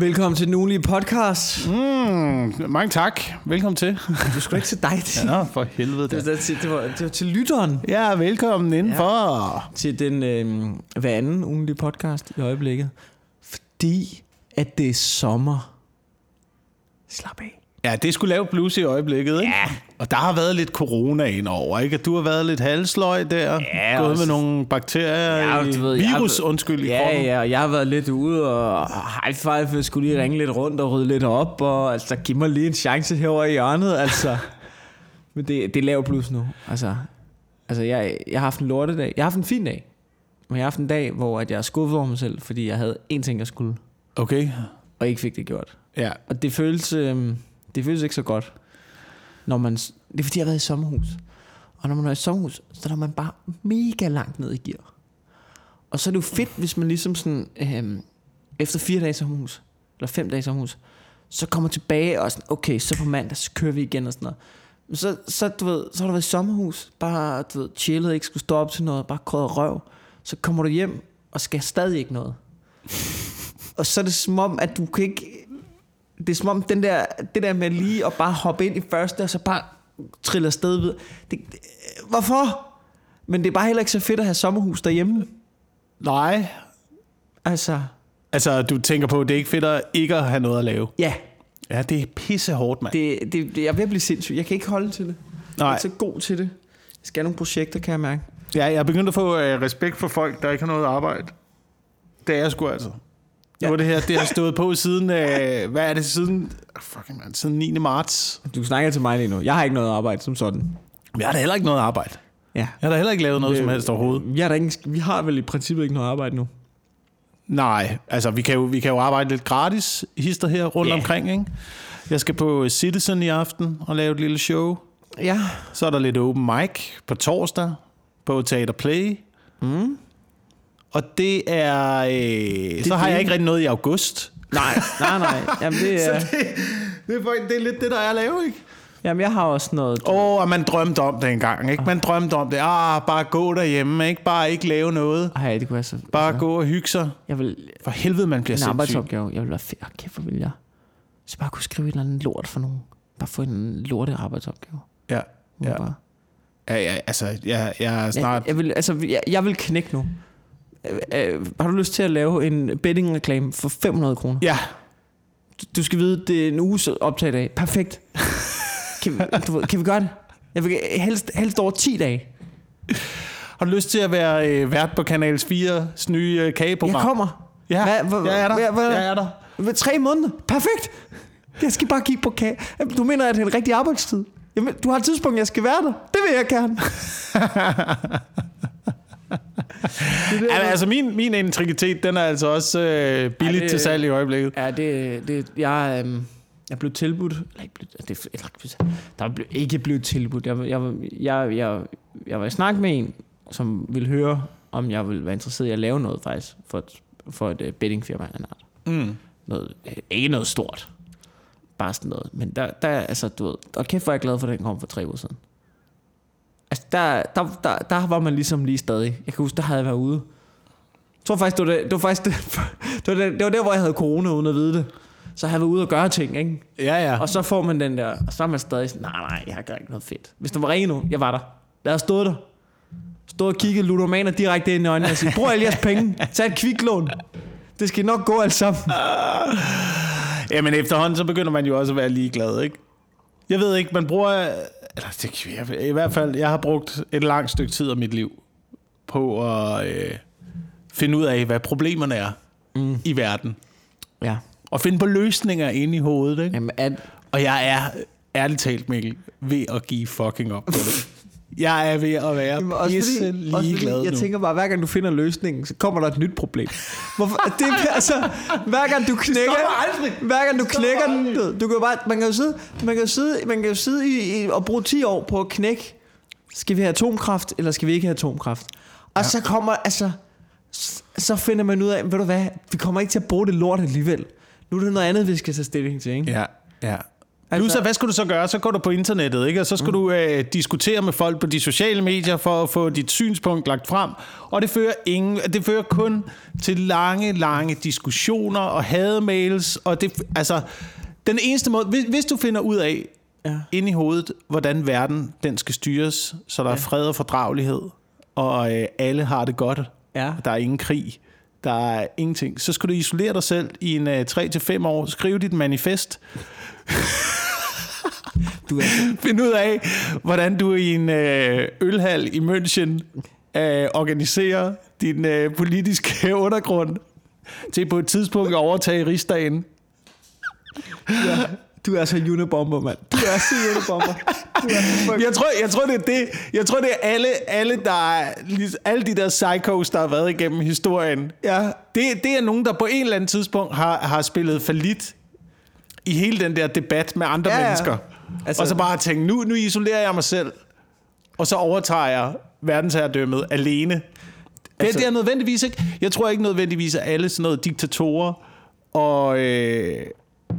Velkommen til den ugenlige podcast. Mm, mange tak. Velkommen til. Du skulle ikke til dig. Det, Ja, for helvede det, var, til, det, var, det var til lytteren. Ja, velkommen indenfor. Til den øh, hver anden ugenlige podcast i øjeblikket. Fordi at det er sommer. Slap af. Ja, det skulle lave blues i øjeblikket, ikke? Ja. Og der har været lidt corona indover, ikke? Du har været lidt halsløj der. Ja, Gået også- med nogle bakterier Ja, i ved, jeg virus, undskyld, i Ja, kroppen. ja, og jeg har været lidt ude og high five, jeg skulle lige ringe lidt rundt og rydde lidt op, og altså, giv mig lige en chance herover i hjørnet, altså. Men det, det er lav plus nu, altså. Altså, jeg, jeg har haft en lortedag. Jeg har haft en fin dag. Men jeg har haft en dag, hvor at jeg er skuffet over mig selv, fordi jeg havde én ting, jeg skulle, Okay. og ikke fik det gjort. Ja. Og det føles, øh, det føles ikke så godt, når man... Det er fordi, jeg har været i sommerhus. Og når man er i sommerhus, så er man bare mega langt ned i gear. Og så er det jo fedt, hvis man ligesom sådan... Øh, efter fire dage i sommerhus, eller fem dage i sommerhus, så kommer tilbage og sådan, okay, så på mandag, så kører vi igen og sådan noget. Men så, så, du ved, så har du været i sommerhus, bare du ved, chillet, ikke skulle stå op til noget, bare krødder røv. Så kommer du hjem og skal stadig ikke noget. Og så er det som om, at du kan ikke... Det er som om, den der, det der med lige at bare hoppe ind i første, og så bare trille afsted ved. Det, det, hvorfor? Men det er bare heller ikke så fedt at have sommerhus derhjemme. Nej. Altså, Altså, du tænker på, at det er ikke fedt at ikke at have noget at lave. ja, Ja, det er pisse hårdt, mand. det, det, jeg er ved at blive sindssyg. Jeg kan ikke holde til det. Jeg er Nej. ikke så god til det. Jeg skal have nogle projekter, kan jeg mærke. Ja, jeg er begyndt at få øh, respekt for folk, der ikke har noget arbejde. Det er jeg sgu altså. Ja. Nu er det her, det har stået på siden, øh, hvad er det, siden, fucking man, siden 9. marts. Du snakker til mig lige nu. Jeg har ikke noget arbejde som sådan. Jeg har da heller ikke noget arbejde. Ja. Jeg har da heller ikke lavet noget Det- som helst overhovedet. Vi har, ikke, vi har vel i princippet ikke noget arbejde nu. Nej, altså vi kan jo, vi kan jo arbejde lidt gratis hister her rundt yeah. omkring, ikke? Jeg skal på Citizen i aften og lave et lille show. Ja. Så er der lidt open mic på torsdag på Teater Play. Mm. Og det er... Øh, så har det. jeg ikke rigtig noget i august. Nej, nej, nej. Jamen, det er, det, det, er, det er lidt det, der er at lave, ikke? jamen, jeg har også noget... Åh, oh, og man drømte om det engang, ikke? Man drømte om det. Ah, bare gå derhjemme, ikke? Bare ikke lave noget. Ej, det kunne være så... Bare altså, gå og hygge sig. Jeg vil... For helvede, man bliver En sindssyg. arbejdsopgave. Jeg vil være fedt. Kæft, hvor vil jeg. Så bare kunne skrive et eller andet lort for nogen. Bare få en lorte arbejdsopgave. Ja, Ja. ja. Bare. ja, ja altså, jeg, jeg er snart... Jeg, jeg, vil, altså, jeg, jeg vil knække nu. Øh, øh, har du lyst til at lave en betting-reklame for 500 kroner? Ja, Du, du skal vide, det er en uges optag dag. Perfekt. Kan vi, du kan vi gøre det? Jeg vil helst, helst over 10 dage. har du lyst til at være øh, vært på Kanal 4's nye øh, kageprogram? Jeg kommer. Ja, Hvad- hvad- jeg er der. hvad- hvad- jeg er der. Ved tre måneder. Perfekt. Jeg skal bare kigge på kage. Du mener, at det er en rigtig arbejdstid? Jamen, du har et tidspunkt, jeg skal være der. Det vil jeg gerne. det, Ja, men altså, min, min integritet, den er altså også øh, billigt Ja, det- til salg i øjeblikket. Ja, det, det jeg, øhm, jeg blev tilbudt, eller ikke blev, det, eller, der blev ikke blevet tilbudt. Jeg, jeg, jeg, jeg, jeg var i snak med en, som ville høre, om jeg ville være interesseret i at lave noget faktisk, for et, for et uh, bettingfirma af en art. Mm. Noget, øh, ikke noget stort, bare sådan noget. Men der, der altså, du ved, og kæft hvor er jeg glad for, at den kom for tre uger siden. Altså, der, der, der, der var man ligesom lige stadig. Jeg kan huske, der havde jeg været ude. Jeg tror faktisk, det var, det, det var faktisk det, det, var det, det var der, hvor jeg havde corona uden at vide det. Så havde jeg været ude og gøre ting, ikke? Ja, ja. Og så får man den der, og så er man stadig sådan, nej, nej, jeg har ikke noget fedt. Hvis der var ringet nu, jeg var der. Jeg havde stået der. Stået og kigget ludomaner direkte ind i øjnene og sige, brug alle jeres penge, tag et kviklån. Det skal nok gå alt sammen. Jamen efterhånden, så begynder man jo også at være ligeglad, ikke? Jeg ved ikke, man bruger... Eller det, jeg, i hvert fald, jeg har brugt et langt stykke tid af mit liv på at øh, finde ud af, hvad problemerne er mm. i verden. Ja. Og finde på løsninger inde i hovedet, ikke? Jamen, at, Og jeg er, ærligt talt, Mikkel, ved at give fucking op på det. Jeg er ved at være Jamen, også pisse fordi, også fordi, ligeglad jeg nu. tænker bare, hver gang du finder løsningen, så kommer der et nyt problem. Hvorfor? Det er, altså, hver gang du knækker, hver gang du knækker den, du, kan bare, man kan jo sidde, man kan jo sidde, man kan jo sidde i, i, og bruge 10 år på at knække, skal vi have atomkraft, eller skal vi ikke have atomkraft? Og ja. så kommer, altså, så finder man ud af, ved du hvad, vi kommer ikke til at bruge det lort alligevel. Nu er det noget andet, vi skal tage stilling til, ikke? Ja, ja. Altså, nu så, hvad skal du så gøre? Så går du på internettet, ikke? og så skal mm. du øh, diskutere med folk på de sociale medier for at få dit synspunkt lagt frem. Og det fører, ingen, det fører kun til lange, lange diskussioner og hademails. Og det, altså, den eneste måde, hvis, hvis du finder ud af, ja. ind i hovedet, hvordan verden den skal styres, så der ja. er fred og fordragelighed, og øh, alle har det godt, ja. der er ingen krig, der er ingenting, så skal du isolere dig selv i en øh, 3-5 år, skrive dit manifest, du er... Find ud af, hvordan du i en øh, ølhal i München øh, organiserer din øh, politiske undergrund til på et tidspunkt at overtage rigsdagen. Ja. Du er så unibomber, mand. Du er så unibomber. jeg, tror, jeg tror, det er det. Jeg tror, det er alle, alle, der er, alle de der psychos, der har været igennem historien. Ja. Det, det er nogen, der på en eller anden tidspunkt har, har spillet for lidt i hele den der debat med andre ja, mennesker. Altså, og så bare tænke, nu, nu isolerer jeg mig selv, og så overtager jeg verdensherredømmet alene. Altså, det, det er nødvendigvis ikke. Jeg tror ikke nødvendigvis, at alle sådan noget diktatorer og, øh,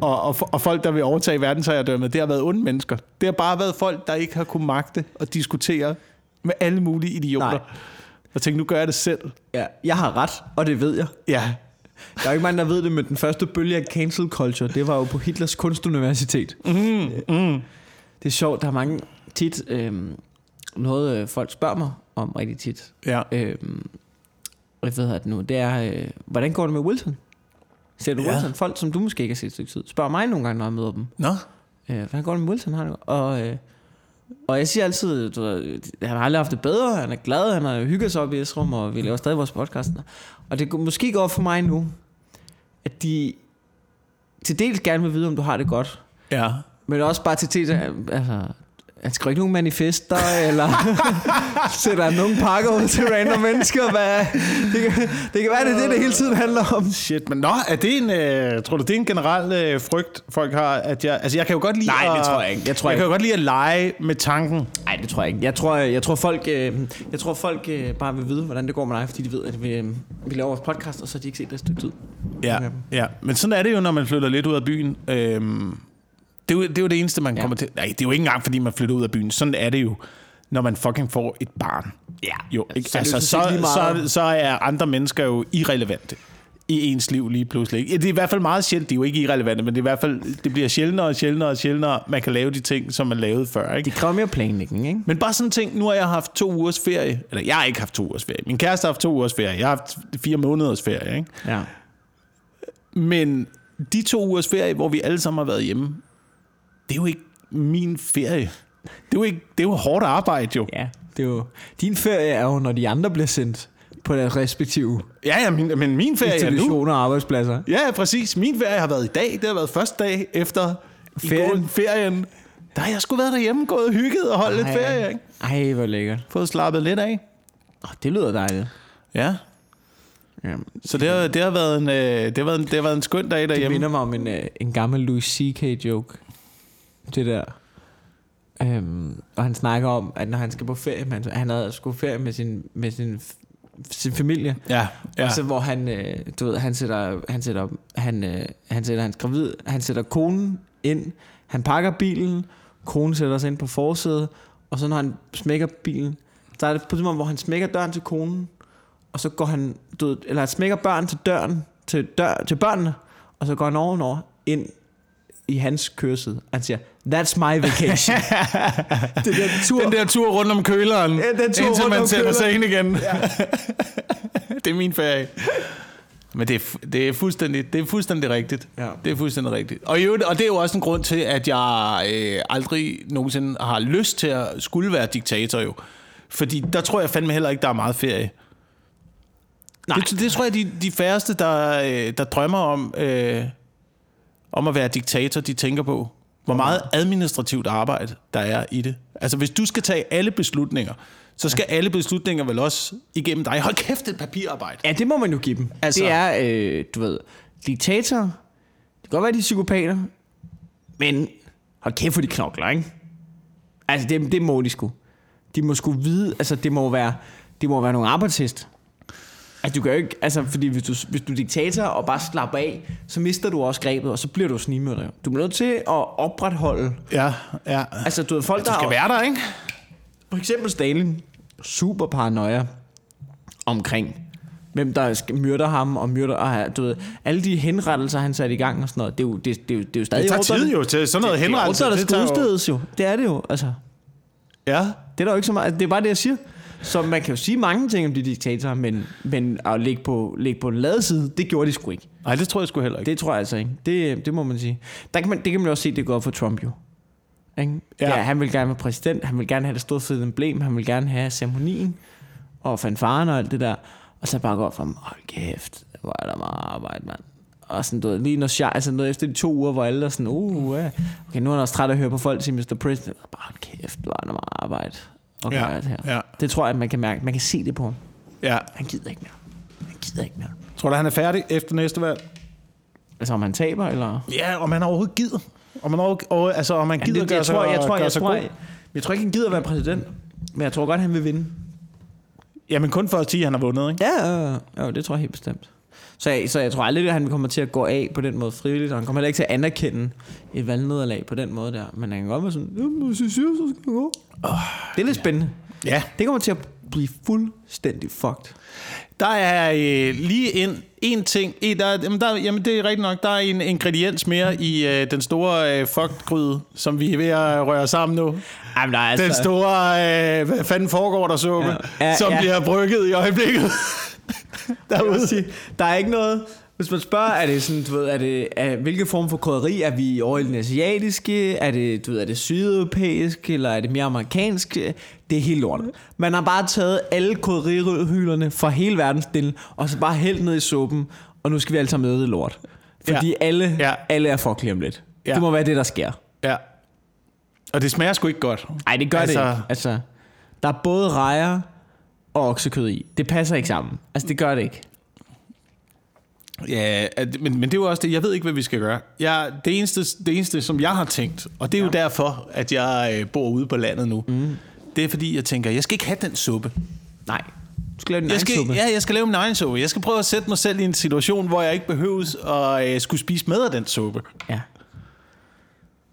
og, og, og folk, der vil overtage verdensherredømmet, det har været onde mennesker. Det har bare været folk, der ikke har kunnet magte at diskutere med alle mulige idioter. Nej. Og tænke, nu gør jeg det selv. Ja, jeg har ret, og det ved jeg. Ja. Der er jo ikke mange, der ved det, men den første bølge af cancel culture, det var jo på Hitlers kunstuniversitet. Mm, mm. Det er sjovt, der er mange tit, øh, noget øh, folk spørger mig om rigtig tit. Ja. Øh, hvad hedder det nu? Det er, øh, hvordan går det med Wilson? Ser du ja. Wilson? Folk, som du måske ikke har set et stykke tid, spørger mig nogle gange, når jeg møder dem. Nå. Øh, hvordan går det med Wilson? Har og, øh, og jeg siger altid, du ved, han har aldrig haft det bedre, han er glad, han har hygget sig op i Esrum, og vi laver stadig vores podcast. Og det måske går for mig nu, at de til dels gerne vil vide, om du har det godt. Ja. Men også bare til dels, altså, han skriver ikke nogen manifester, eller sætter nogen pakker ud til random mennesker. Hvad? Det, kan, det kan være, det er det, det hele tiden handler om. Shit, men nå, er det en, øh, tror du, det er en generel øh, frygt, folk har? At jeg, altså, jeg kan jo godt lide Nej, at, det tror jeg ikke. Jeg, tror jeg ikke. kan jo godt lide at lege med tanken. Nej, det tror jeg ikke. Jeg tror, jeg tror folk, øh, jeg tror, folk øh, bare vil vide, hvordan det går med dig, fordi de ved, at vi, øh, vi laver vores podcast, og så har de ikke set det et stykke tid. Ja, ja, men sådan er det jo, når man flytter lidt ud af byen. Øhm, det er, jo, det er jo det eneste, man ja. kommer til. Nej, det er jo ikke engang, fordi man flytter ud af byen. Sådan er det jo, når man fucking får et barn. Ja. Jo, ikke? Så, altså, så, så, så er andre mennesker jo irrelevante i ens liv lige pludselig. Det er i hvert fald meget sjældent, de er jo ikke irrelevante, men det, er i hvert fald, det bliver sjældnere og sjældnere og sjældnere, man kan lave de ting, som man lavede før. Ikke? Det kræver mere planlægning, ikke? Men bare sådan en ting, nu har jeg haft to ugers ferie, eller jeg har ikke haft to ugers ferie, min kæreste har haft to ugers ferie, jeg har haft fire måneders ferie, ikke? Ja. Men de to ugers ferie, hvor vi alle sammen har været hjemme, det er jo ikke min ferie. Det er jo, ikke, det er jo hårdt arbejde, jo. Ja, det er jo... Din ferie er jo, når de andre bliver sendt på deres respektive Ja, ja, min, men min ferie er nu. og arbejdspladser. Ja, præcis. Min ferie har været i dag. Det har været første dag efter ferien. ferien. Der har jeg sgu været derhjemme, gået og hygget og holdt lidt ferie. Ikke? Ej, hvor lækkert. Fået slappet lidt af. Oh, det lyder dejligt. Ja. ja. Så det har, det, har været en, øh, det, har været en, det har været en skøn dag derhjemme. Det minder mig om en, øh, en gammel Louis C.K. joke det der. Øhm, og han snakker om, at når han skal på ferie, han, han havde skulle ferie med sin, med sin, sin familie. Ja, ja. Og så hvor han, øh, du ved, han sætter, han sætter, han, øh, han sætter hans gravid, han sætter konen ind, han pakker bilen, konen sætter sig ind på forsædet, og så når han smækker bilen, så er det på det hvor han smækker døren til konen, og så går han, du ved, eller han smækker børn til døren, til, dør, til børnene, og så går han ovenover ind i hans kørsel. Han siger, that's my vacation. det der tur. Den der tur rundt om køleren, ja, den tur indtil rundt man sætter sig ind igen. Ja. det er min ferie. Men det er, det er, fuldstændig, det er fuldstændig rigtigt. Ja. Det er fuldstændig rigtigt. Og, jo, og det er jo også en grund til, at jeg øh, aldrig nogensinde har lyst til at skulle være diktator jo. Fordi der tror jeg fandme heller ikke, der er meget ferie. Nej. Det, det tror jeg, de, de færreste, der, øh, der drømmer om... Øh, om at være diktator, de tænker på. Hvor meget administrativt arbejde der er i det. Altså hvis du skal tage alle beslutninger, så skal alle beslutninger vel også igennem dig. Hold kæft, et papirarbejde. Ja, det må man jo give dem. Altså, det er, øh, du ved, diktator. Det kan godt være, de er psykopater. Men hold kæft for de knokler, ikke? Altså, det, det må de sgu. De må sgu vide, altså det må være, det må være nogle arbejdshest. Altså, du kan jo ikke, altså, fordi hvis du, hvis du er diktator og bare slapper af, så mister du også grebet, og så bliver du snigmørder. jo. Du er nødt til at opretholde, Ja, ja. altså du ved, folk, Du der skal være der, ikke? For eksempel Stalin, super paranoia omkring, hvem der skal myrde ham og myrder, og du ved, alle de henrettelser, han satte i gang og sådan noget, det er jo, det, det, er jo- det er jo stadig Det tager tid jo til sådan noget det, henrettelse. Det det tager ordre, der jo- skal udstedes jo. Det er det jo, altså. Ja. Det er der jo ikke så meget, det er bare det, jeg siger. Så man kan jo sige mange ting om de diktatorer, men, men at ligge på, ligge på en ladeside, det gjorde de sgu ikke. Nej, det tror jeg sgu heller ikke. Det tror jeg altså ikke. Det, det må man sige. Der kan man, det kan man jo også se, det går for Trump jo. Ikke? Ja. Ja. han vil gerne være præsident, han vil gerne have det store fede emblem, han vil gerne have ceremonien og fanfaren og alt det der. Og så bare gå op for ham, hold kæft, hvor er der meget arbejde, mand. Og sådan, du ved, lige når jeg, altså noget efter de to uger, hvor alle er sådan, uh, ja. okay, nu er han også træt af at høre på folk sige Mr. President. Bare kæft, hvor er der meget arbejde. Okay, Ja, ja. det, her. ja. det tror jeg, man kan mærke. Man kan se det på ham. Ja. Han gider ikke mere. Han gider ikke mere. Tror du, han er færdig efter næste valg? Altså om han taber, eller? Ja, om han overhovedet gider. Om man overhovedet, altså, om man Ja, gider det, gøre jeg, sig, tror, jeg, tror, gøre jeg, tror, jeg, jeg tror ikke, han gider at være præsident. Men jeg tror godt, han vil vinde. Jamen kun for at sige, at han har vundet, ikke? Ja, ja, ja, jo, det tror jeg helt bestemt. Så jeg, så jeg tror aldrig, at han kommer til at gå af på den måde frivilligt, og han kommer heller ikke til at anerkende et valgnederlag på den måde der. Men han kan godt være sådan, "Jamen, hvis I siger, så skal jeg gå. Det er lidt spændende. Ja. Det kommer til at blive fuldstændig fucked. Der er øh, lige en, en ting. En, der, jamen, der, jamen, det er rigtigt nok. Der er en ingrediens mere i øh, den store øh, fuckgryde, som vi er ved at røre sammen nu. Jamen, der er Den store, øh, hvad fanden foregår der suppe, ja. Ja. Som ja. bliver brygget i øjeblikket. derude. Sige, der er ikke noget... Hvis man spørger, er det sådan, du ved, er det, er, hvilke form for krydderi er vi over i den asiatiske? Er det, du ved, er det sydeuropæisk, eller er det mere amerikansk? Det er helt lort. Man har bare taget alle krydderihylderne fra hele verdensdelen, og så bare hældt ned i suppen, og nu skal vi alle sammen møde det lort. Fordi Ja. ja. alle, Ja. ja. alle er for lige om lidt. Ja. Ja. Det må være det, der sker. ja. Og det smager sgu ikke godt. Nej, det gør altså, Altså- det ikke. Altså, der er både rejer og oksekød i. Det passer ikke sammen. Altså, det gør det ikke. Ja, men, men det er jo også det, jeg ved ikke, hvad vi skal gøre. Jeg, det, eneste, det eneste, som jeg har tænkt, og det er jo derfor, at jeg øh, bor ude på landet nu, mm. Det er fordi, jeg tænker, jeg skal ikke have den suppe. Nej. Du skal lave din Jeg skal, suppe. ja, jeg skal lave min egen suppe. Jeg skal prøve at sætte mig selv i en situation, hvor jeg ikke behøves at øh, skulle spise med af den suppe. Ja.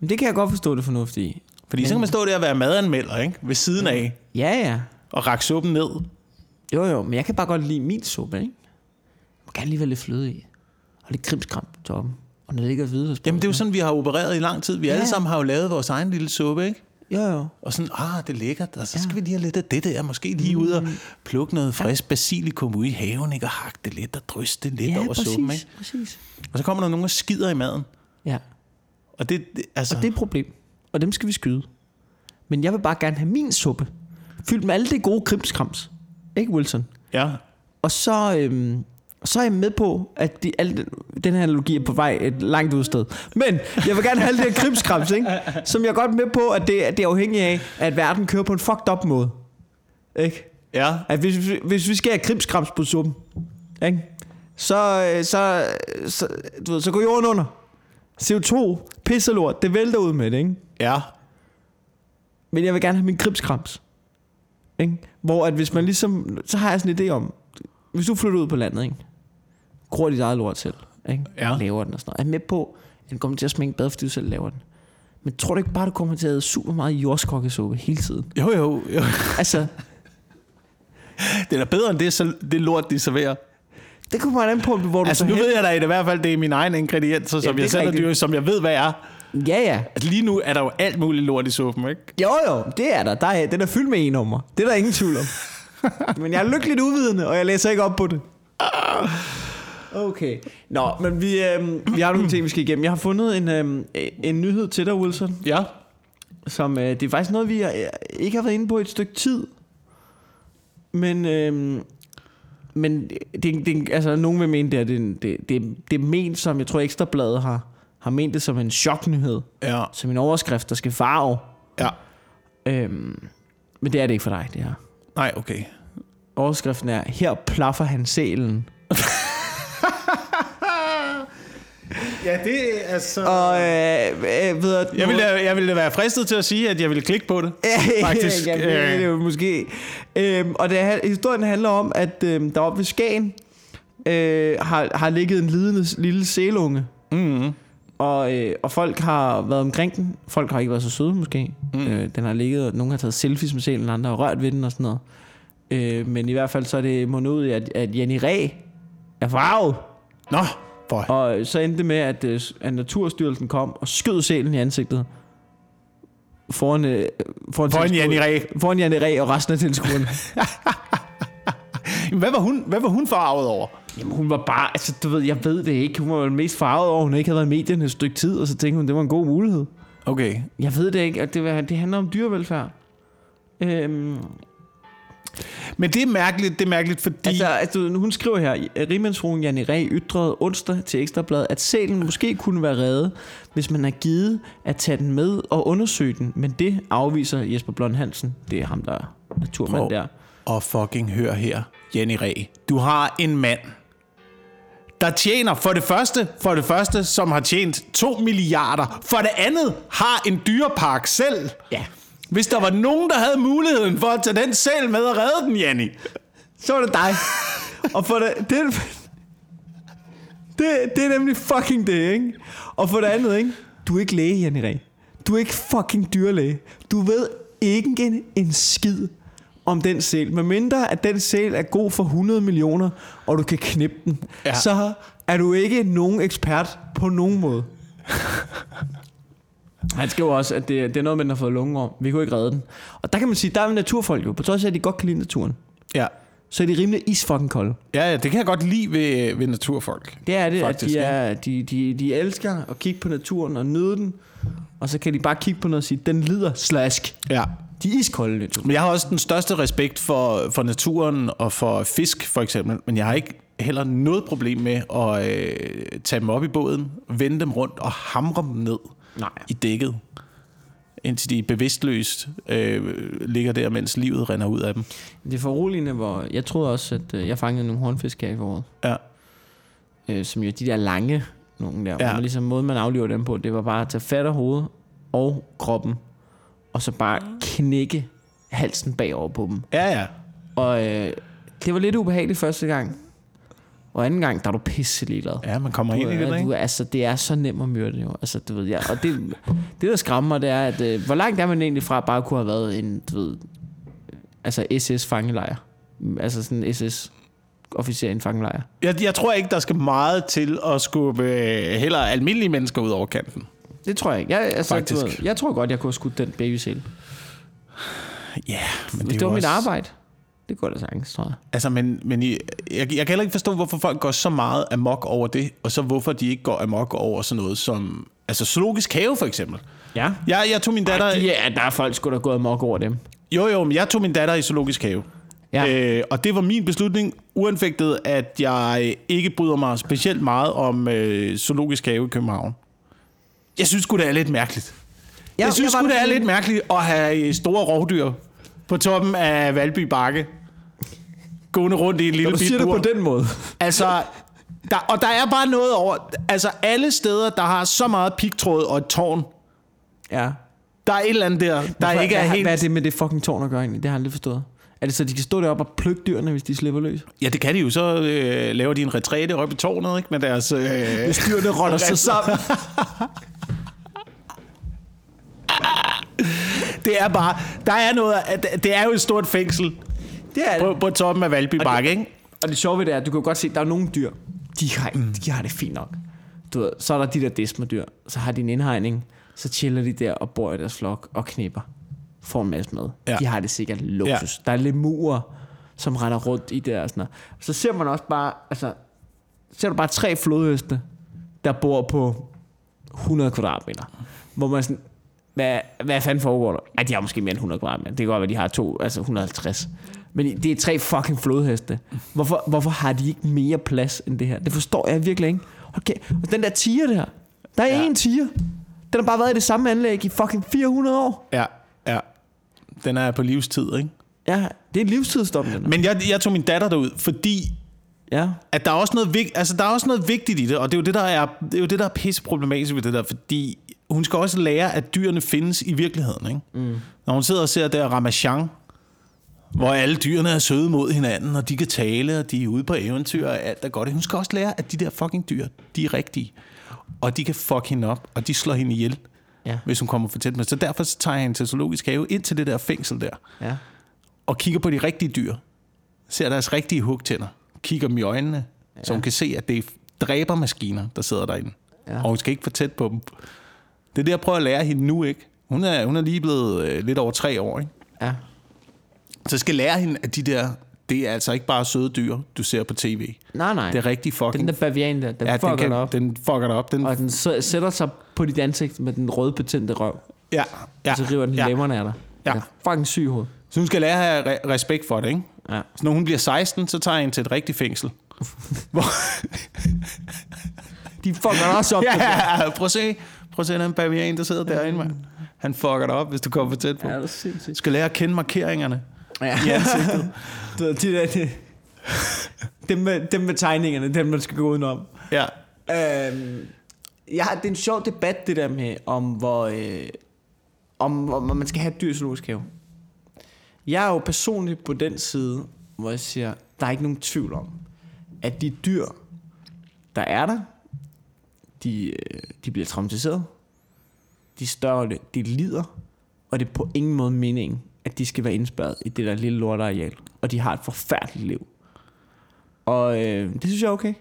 Men det kan jeg godt forstå det fornuftige. i. Fordi så kan man stå der og være madanmelder, ikke? Ved siden af, Ja, ja. og række suppen ned. Jo, jo, men jeg kan bare godt lide min suppe, ikke? Må gerne lige være lidt fløde i. Og lidt krimskram på toppen. Og når det ikke er hvide, Jamen, det er jo sådan, vi har opereret i lang tid. Vi. Ja. alle sammen har jo lavet vores egen lille suppe, ikke? Jo, jo. Og sådan, ah, det er lækkert, og så skal vi lige have lidt af det der. Måske lige ud og plukke noget frisk basilikum ude i haven, ikke? Og hakke det lidt og drysse det lidt Ja, over præcis, suppen, ikke? præcis. Og så kommer der nogen og skider i maden. Ja, Og det, det altså... og det er et problem. Og dem skal vi skyde. Men jeg vil bare gerne have min suppe. Fyldt med alle det gode krimskrams. Ikke, Wilson? Ja, Og så, øhm, så er jeg med på, at de, alle, den- her analogi er på vej et langt udsted. Men jeg vil gerne have det her krimskrams, ikke? som jeg er godt med på, at det, at det er afhængigt af, at verden kører på en fucked up måde. Ikke? ja. At hvis, hvis- hvis vi skal have krimskrams på suppen, ikke? Så, øh, så, så, du ved, så går jorden under. CO2, pisselort, det vælter ud med det, ikke? Ja, Men jeg vil gerne have min krimskrams. Ikke? Hvor at hvis man ligesom, så har jeg sådan en idé om, hvis du flytter ud på landet, ikke? Gror dit eget lort selv, ikke? Ja. laver den og sådan noget. Er med på, at den kommer til at smage bedre, fordi du selv laver den. Men tror du ikke bare, du kommer til at æde super meget jordskokkesuppe hele tiden? jo, jo, jo. Altså, Det er da bedre end det, så, det lort, de serverer. det kommer an på, hvor du Altså, så nu hen. ved jeg da i det hvert fald, det er mine egne ingredienser, som er jeg selv har dyrket, som jeg ved, hvad er. Ja, ja. Altså, lige nu er der jo alt muligt lort i suppen, ikke? Jo, jo, det er der. der er, den er fyldt med e-nummer. Det er der ingen tvivl om. men jeg er lykkeligt uvidende, og jeg læser ikke op på det. Okay. Nå, men vi, øh, vi har nogle ting, vi skal igennem. Jeg har fundet en, øh, en nyhed til dig, Wilson. Ja. Som, øh, det er faktisk noget, vi øh, ikke har været inde på et stykke tid. Men, øh, men det, det, altså, nogen vil mene, det er, det, det, det, det er ment som, jeg tror Ekstrabladet har, har ment det som en choknyhed. Ja. Som en overskrift, der skal farve. Ja. Øhm, men det er det ikke for dig, det her. Nej, okay. Overskriften er, her plaffer han sælen. Ja, det er altså... Og øh, øh, ved at, Jeg ville, jeg ville være fristet til at sige, at jeg ville klikke på det. Faktisk. ja, det er det Øh, jo måske. Øhm, og det, historien handler om, at øhm, der oppe ved Skagen øh, har, har ligget en lidende lille selunge. mm, Og, øh, og folk har været omkring den. Folk har ikke været så søde måske. Mm. Øh, den har ligget, og nogen har taget selfies med selen, andre har rørt ved den og sådan noget. Øh, men i hvert fald så er det mundet ud i, at, at Jenny Ræ er farvet. Nå, boy. Og så endte det med, at, øh, at Naturstyrelsen kom og skød sælen i ansigtet. Foran, øh, foran, Foran Jenny Ræ. Foran Jenny Ræ og resten af tilskuerne. Hvad var hun, hvad var hun farvet over? Jamen hun var bare, altså du ved, jeg ved det ikke. Hun var mest farvet over, hun ikke havde været i medierne et stykke tid, og så tænkte hun, det var en god mulighed. Okay. Jeg ved det ikke, at det, var- det handler om dyrevelfærd. Øhm, Men det er mærkeligt, det er mærkeligt, fordi... altså, altså, hun skriver her, Rimandsfruen Janne Ræ ytrede onsdag til Ekstrabladet, at sælen måske kunne være reddet, hvis man er givet at tage den med og undersøge den. Men det afviser Jesper Blond Hansen. Det er ham, der er naturmand Prøv. der. Og fucking hør her, Jenny Ræ. Du har en mand, der tjener for det første, for det første, som har tjent 2 milliarder. For det andet har en dyrepark selv. Ja. Hvis der var nogen, der havde muligheden for at tage den selv med og redde den, Janni. Så var det dig. og for det, det, det, det er nemlig fucking det, ikke? Og for det andet, ikke? Du er ikke læge, Janne Ræ. Du er ikke fucking dyrlæge. Du ved ikke en, en skid om den sæl. Med mindre at den sæl er god for 100 millioner, og du kan knippe den, ja. så er du ikke nogen ekspert på nogen måde. Han skriver også, at det, det er noget med, den har fået lungeår. Vi kunne ikke redde den. Og der kan man sige, der er naturfolk jo, på trods af, at de godt kan lide naturen Ja. så er de rimelig is fucking kolde. Ja, ja, det kan jeg godt lide ved, ved naturfolk. Det er det, Faktisk, at de, er, de, de, de elsker at kigge på naturen og nyde den, og så kan de bare kigge på noget og sige, den lider slask. Ja. De er iskolde natur. Men jeg har også den største respekt for, for naturen og for fisk, for eksempel. Men jeg har ikke heller noget problem med at øh, tage dem op i båden, vende dem rundt og hamre dem ned Nej. i dækket, indtil de bevidstløst øh, ligger der, mens livet renner ud af dem. Det er foruroligende, hvor jeg troede også, at øh, jeg fangede nogle hornfisk her i foråret, Ja. øh, som jo de der lange, nogle der. Ja. hvor man ligesom måden, man aflever dem på, det var bare at tage fat af hovedet og kroppen, og så bare knække halsen bagover på dem. Ja, ja. Og øh, det var lidt ubehageligt første gang. Og anden gang, der er du pisse ligeglad. Ja, man kommer ind i det, du, ikke? er- altså, det er så nemt at myrde jo. Altså, du ved, ja. Og det, det, der skræmmer mig, det er, at øh, hvor langt er man egentlig fra bare kunne have været en, du ved, altså SS-fangelejr. Altså sådan en SS-officer i en fangelejr. Jeg, jeg tror ikke, der skal meget til at skubbe øh, heller almindelige mennesker ud over kanten. Det tror jeg ikke. Jeg, altså, Faktisk. Du jeg tror godt, jeg kunne have skudt den babysæl. Ja, men Det, det, var mit også- arbejde. Det går da sagtens, tror jeg. Altså, men, men I, jeg, jeg kan heller ikke forstå, hvorfor folk går så meget amok over det, og så hvorfor de ikke går amok over sådan noget som... Altså, zoologisk have, for eksempel. Ja. Jeg, jeg tog min datter... Ja, der er folk sgu da gået amok over dem. Jo, jo, men jeg tog min datter i zoologisk have. Ja. Øh, og det var min beslutning, uanfægtet, at jeg ikke bryder mig specielt meget om øh, zoologisk have i København. Jeg synes sgu, det er lidt mærkeligt. Ja, jeg synes jeg sgu, det der er lidt mærkeligt at have store rovdyr på toppen af Valby Bakke. Gående rundt i en lille Når du siger det på den måde. Altså, der, og der er bare noget over... Altså, alle steder, der har så meget pigtråd og et tårn, Ja. der er et eller andet der, der Hvorfor- ikke er hvad, helt... Hvad er det med det fucking tårn at gøre egentlig? Det har jeg aldrig forstået. Er det så, de kan stå deroppe og plukke dyrene, hvis de slipper løs? Ja, det kan de jo. Så øh, laver de en retræte op i tårnet, ikke? Med deres... Øh, Hvis dyrene rotter sig sammen. det er bare... Der er noget... Det er jo et stort fængsel Det er på, det. på toppen af Valby Bakke, ikke? Og det sjove ved det er, at du kan godt se, at der er nogle dyr, de har, mm. de har det fint nok. Du ved, så er der de der desmerdyr, så har de en indhegning, så chiller de der og bor i deres flok og knipper. Får en masse mad. Ja. De har det sikkert luksus. Ja. Der er lemurer, som render rundt i der og sådan noget. Så ser man også bare, altså, ser du bare tre flodheste, der bor på 100 kvadratmeter. Hvor man sådan, hvad, hvad fanden foregår der? Ej, de har måske mere end 100 kvadratmeter. Det kan godt være, de har to, altså 150. Men det er tre fucking flodheste. Hvorfor, hvorfor har de ikke mere plads end det her? Det forstår jeg virkelig ikke. Okay. Og den der tiger der. Der er Ja. en tiger. Den har bare været i det samme anlæg i fucking 400 år. Ja, ja. Den er på livstid, ikke? Ja, det er livstidsdom, den. Men jeg, jeg tog min datter derud, fordi Ja. at der er også noget, vigt, altså, der er også noget vigtigt i det, og det er jo det, der er, det er, jo det, der er pisse problematisk ved det der, fordi hun skal også lære, at dyrene findes i virkeligheden. Ikke? Mm. Når hun sidder og ser der Ramachan, hvor alle dyrene er søde mod hinanden, og de kan tale, og de er ude på eventyr, og alt er godt. Hun skal også lære, at de der fucking dyr, de er rigtige. Og de kan fuck hende op, og de slår hende ihjel, Ja. hvis hun kommer for tæt med. Så derfor så tager jeg hende til zoologisk have ind til det der fængsel der, Ja. og kigger på de rigtige dyr. Ser deres rigtige hugtænder. Kigger dem i øjnene, ja. så hun kan se, at det er dræbermaskiner, der sidder derinde. Ja. Og hun skal ikke for tæt på dem. Det er det, jeg prøver at lære hende nu, ikke? Hun er, hun er lige blevet øh, lidt over tre år, ikke? Ja. Så jeg skal lære hende, at de der, det er altså ikke bare søde dyr, du ser på tv. Nej, nej. Det er rigtig fucking... Den der bavian der, den ja, fucker den, kan, dig op. den fucker dig op. Den, Og den sætter sig på dit ansigt med den røde betændte røv. ja, ja, Og så river den ja. lemmerne af dig. Ja. Den er fucking syg i hovedet. Så hun skal lære at have re- respekt for det, ikke? Ja. Så når hun bliver 16, så tager jeg hende til et rigtigt fængsel. Hvor, De fucker også op. Ja, prøv at se. Prøv at se den bavian, der sidder derinde, mand. Han fucker dig op, hvis du kommer for tæt på. Ja, det er sindssygt. skal lære at kende markeringerne Ja. i ansigtet. Du ved, de der, de, dem, med, dem med tegningerne, dem man skal gå udenom. Ja. Øhm, ja, det er en sjov debat, det der med, om hvor, øh, om hvor man skal have et dyr zoologisk have. Jeg er jo personligt på den side, hvor jeg siger, der er ikke nogen tvivl om, at de dyr, der er der, de, øh, de bliver traumatiseret, de større, de lider, og det er på ingen måde meningen, at de skal være indspærret i det der lille lorteareal. Og de har et forfærdeligt liv. Og øh, det synes jeg er okay.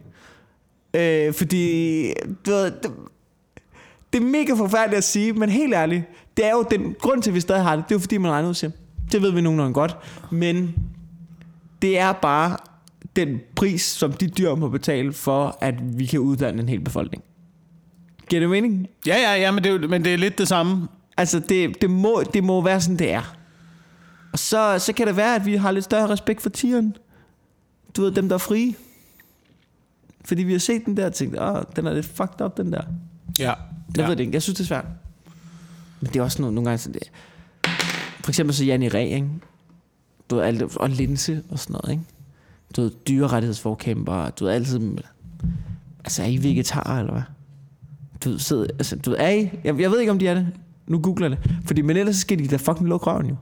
Øh, fordi, du ved, det, det er mega forfærdeligt at sige, men helt ærligt, det er jo den grund til, at vi stadig har det, det er jo fordi, man regner ud til. Det ved vi nogenlunde godt. Men det er bare den pris, som de dyr må betale for, at vi kan uddanne en hel befolkning. Giver det mening? Ja, ja, ja, men det, er, men det er lidt det samme. Altså, det, det, må, det må være sådan, det er. Og så, så kan det være, at vi har lidt større respekt for tigeren. Du ved, dem der er frie. Fordi vi har set den der og tænkt, åh, den er lidt fucked up, den der. Ja. Jeg ja. ved det ikke, jeg synes, det er svært. Men det er også nogle, nogle gange sådan, det For eksempel så Janne Ræ, ikke? Du ved, alt, og Linse og sådan noget, ikke? Du ved, dyrerettighedsforkæmper, du ved, altid... Altså, er I vegetarer, eller hvad? Du sidder, altså, du ved, er I? Jeg, jeg ved ikke, om de er det. Nu googler det. Fordi, men ellers så skal de da fucking lukke røven, jo.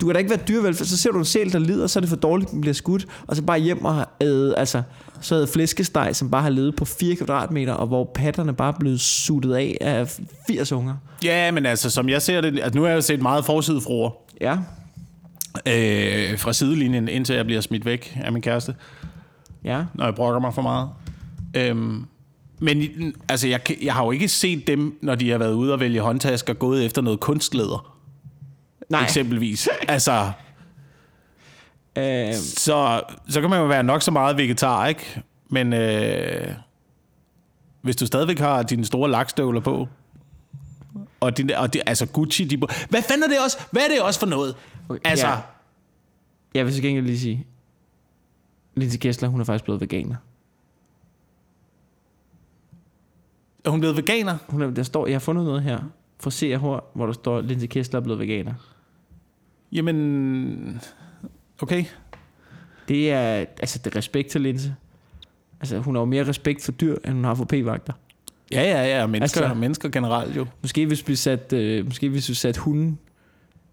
Du kan da ikke være dyrevelfærd. Så ser du en sæl, der lider, så er det for dårligt, den bliver skudt. Og så bare hjem og æde, altså, så er flæskesteg, som bare har levet på 4 kvadratmeter, og hvor patterne bare er blevet suttet af af 80 unger. Ja, men altså, som jeg ser det, altså, nu har jeg jo set meget forsidefruer Ja. øh, fra sidelinjen, indtil jeg bliver smidt væk af min kæreste, Ja. når jeg brokker mig for meget. Øhm, men altså, jeg, jeg har jo ikke set dem, når de har været ude og vælge håndtasker, gået efter noget kunstlæder, Nej. eksempelvis. Altså, Øh, så, så kan man jo være nok så meget vegetar, ikke? Men øh, hvis du stadigvæk har dine store lakstøvler på, og, din, og det, altså Gucci, de, hvad fanden er det også? Hvad er det også for noget? Okay, Altså, ja. jeg vil så gengæld lige sige, Linse Kessler, hun er faktisk blevet veganer. Er hun blevet veganer? Hun er, der står, jeg har fundet noget her fra Hør, hvor der står, Linse Kessler er blevet veganer. Jamen, okay. Det er, altså det er respekt til Linse. Altså hun har jo mere respekt for dyr, end hun har for p-vagter. Ja, ja, ja, mennesker, Altså- mennesker generelt jo. Måske hvis vi satte, øh, måske hvis vi satte hunden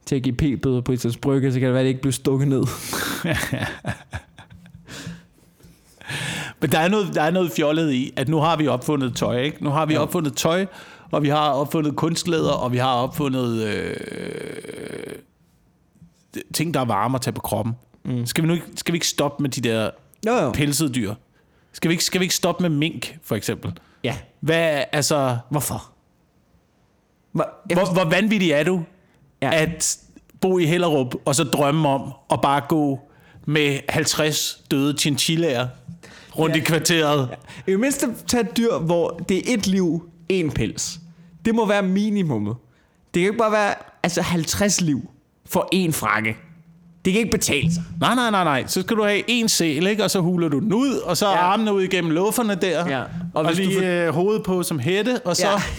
til at give p-bøder på Islands Brygge, så kan det være, at det ikke bliver stukket ned. Men der er, noget, der er noget fjollet i, at nu har vi opfundet tøj, ikke? Nu har vi Ja. opfundet tøj, og vi har opfundet kunstlæder, og vi har opfundet øh, ting, der er varme at tage på kroppen. Mm. Skal, vi nu ikke, skal vi ikke stoppe med de der Jo, jo. pelsede dyr? Skal vi ikke, skal vi ikke stoppe med mink, for eksempel? Ja. Hvad, altså, Hvorfor? Hvor, hvor, hvor vanvittig er du, ja. at bo i Hellerup, og så drømme om at bare gå med 50 døde chinchillaer rundt Ja. ja. i kvarteret? I det mindste tage et dyr, hvor det er et liv, en pels. Det må være minimummet. Det kan ikke bare være altså 50 liv for en frakke. Det kan ikke betale sig. Nej, nej, nej, nej. Så skal du have en sæl, ikke? og så huler du den ud, og så Ja. ja. armene ud igennem lufferne der, Ja. og, Og hvis du lige får- får... hovedet på som hætte, og så... Ja.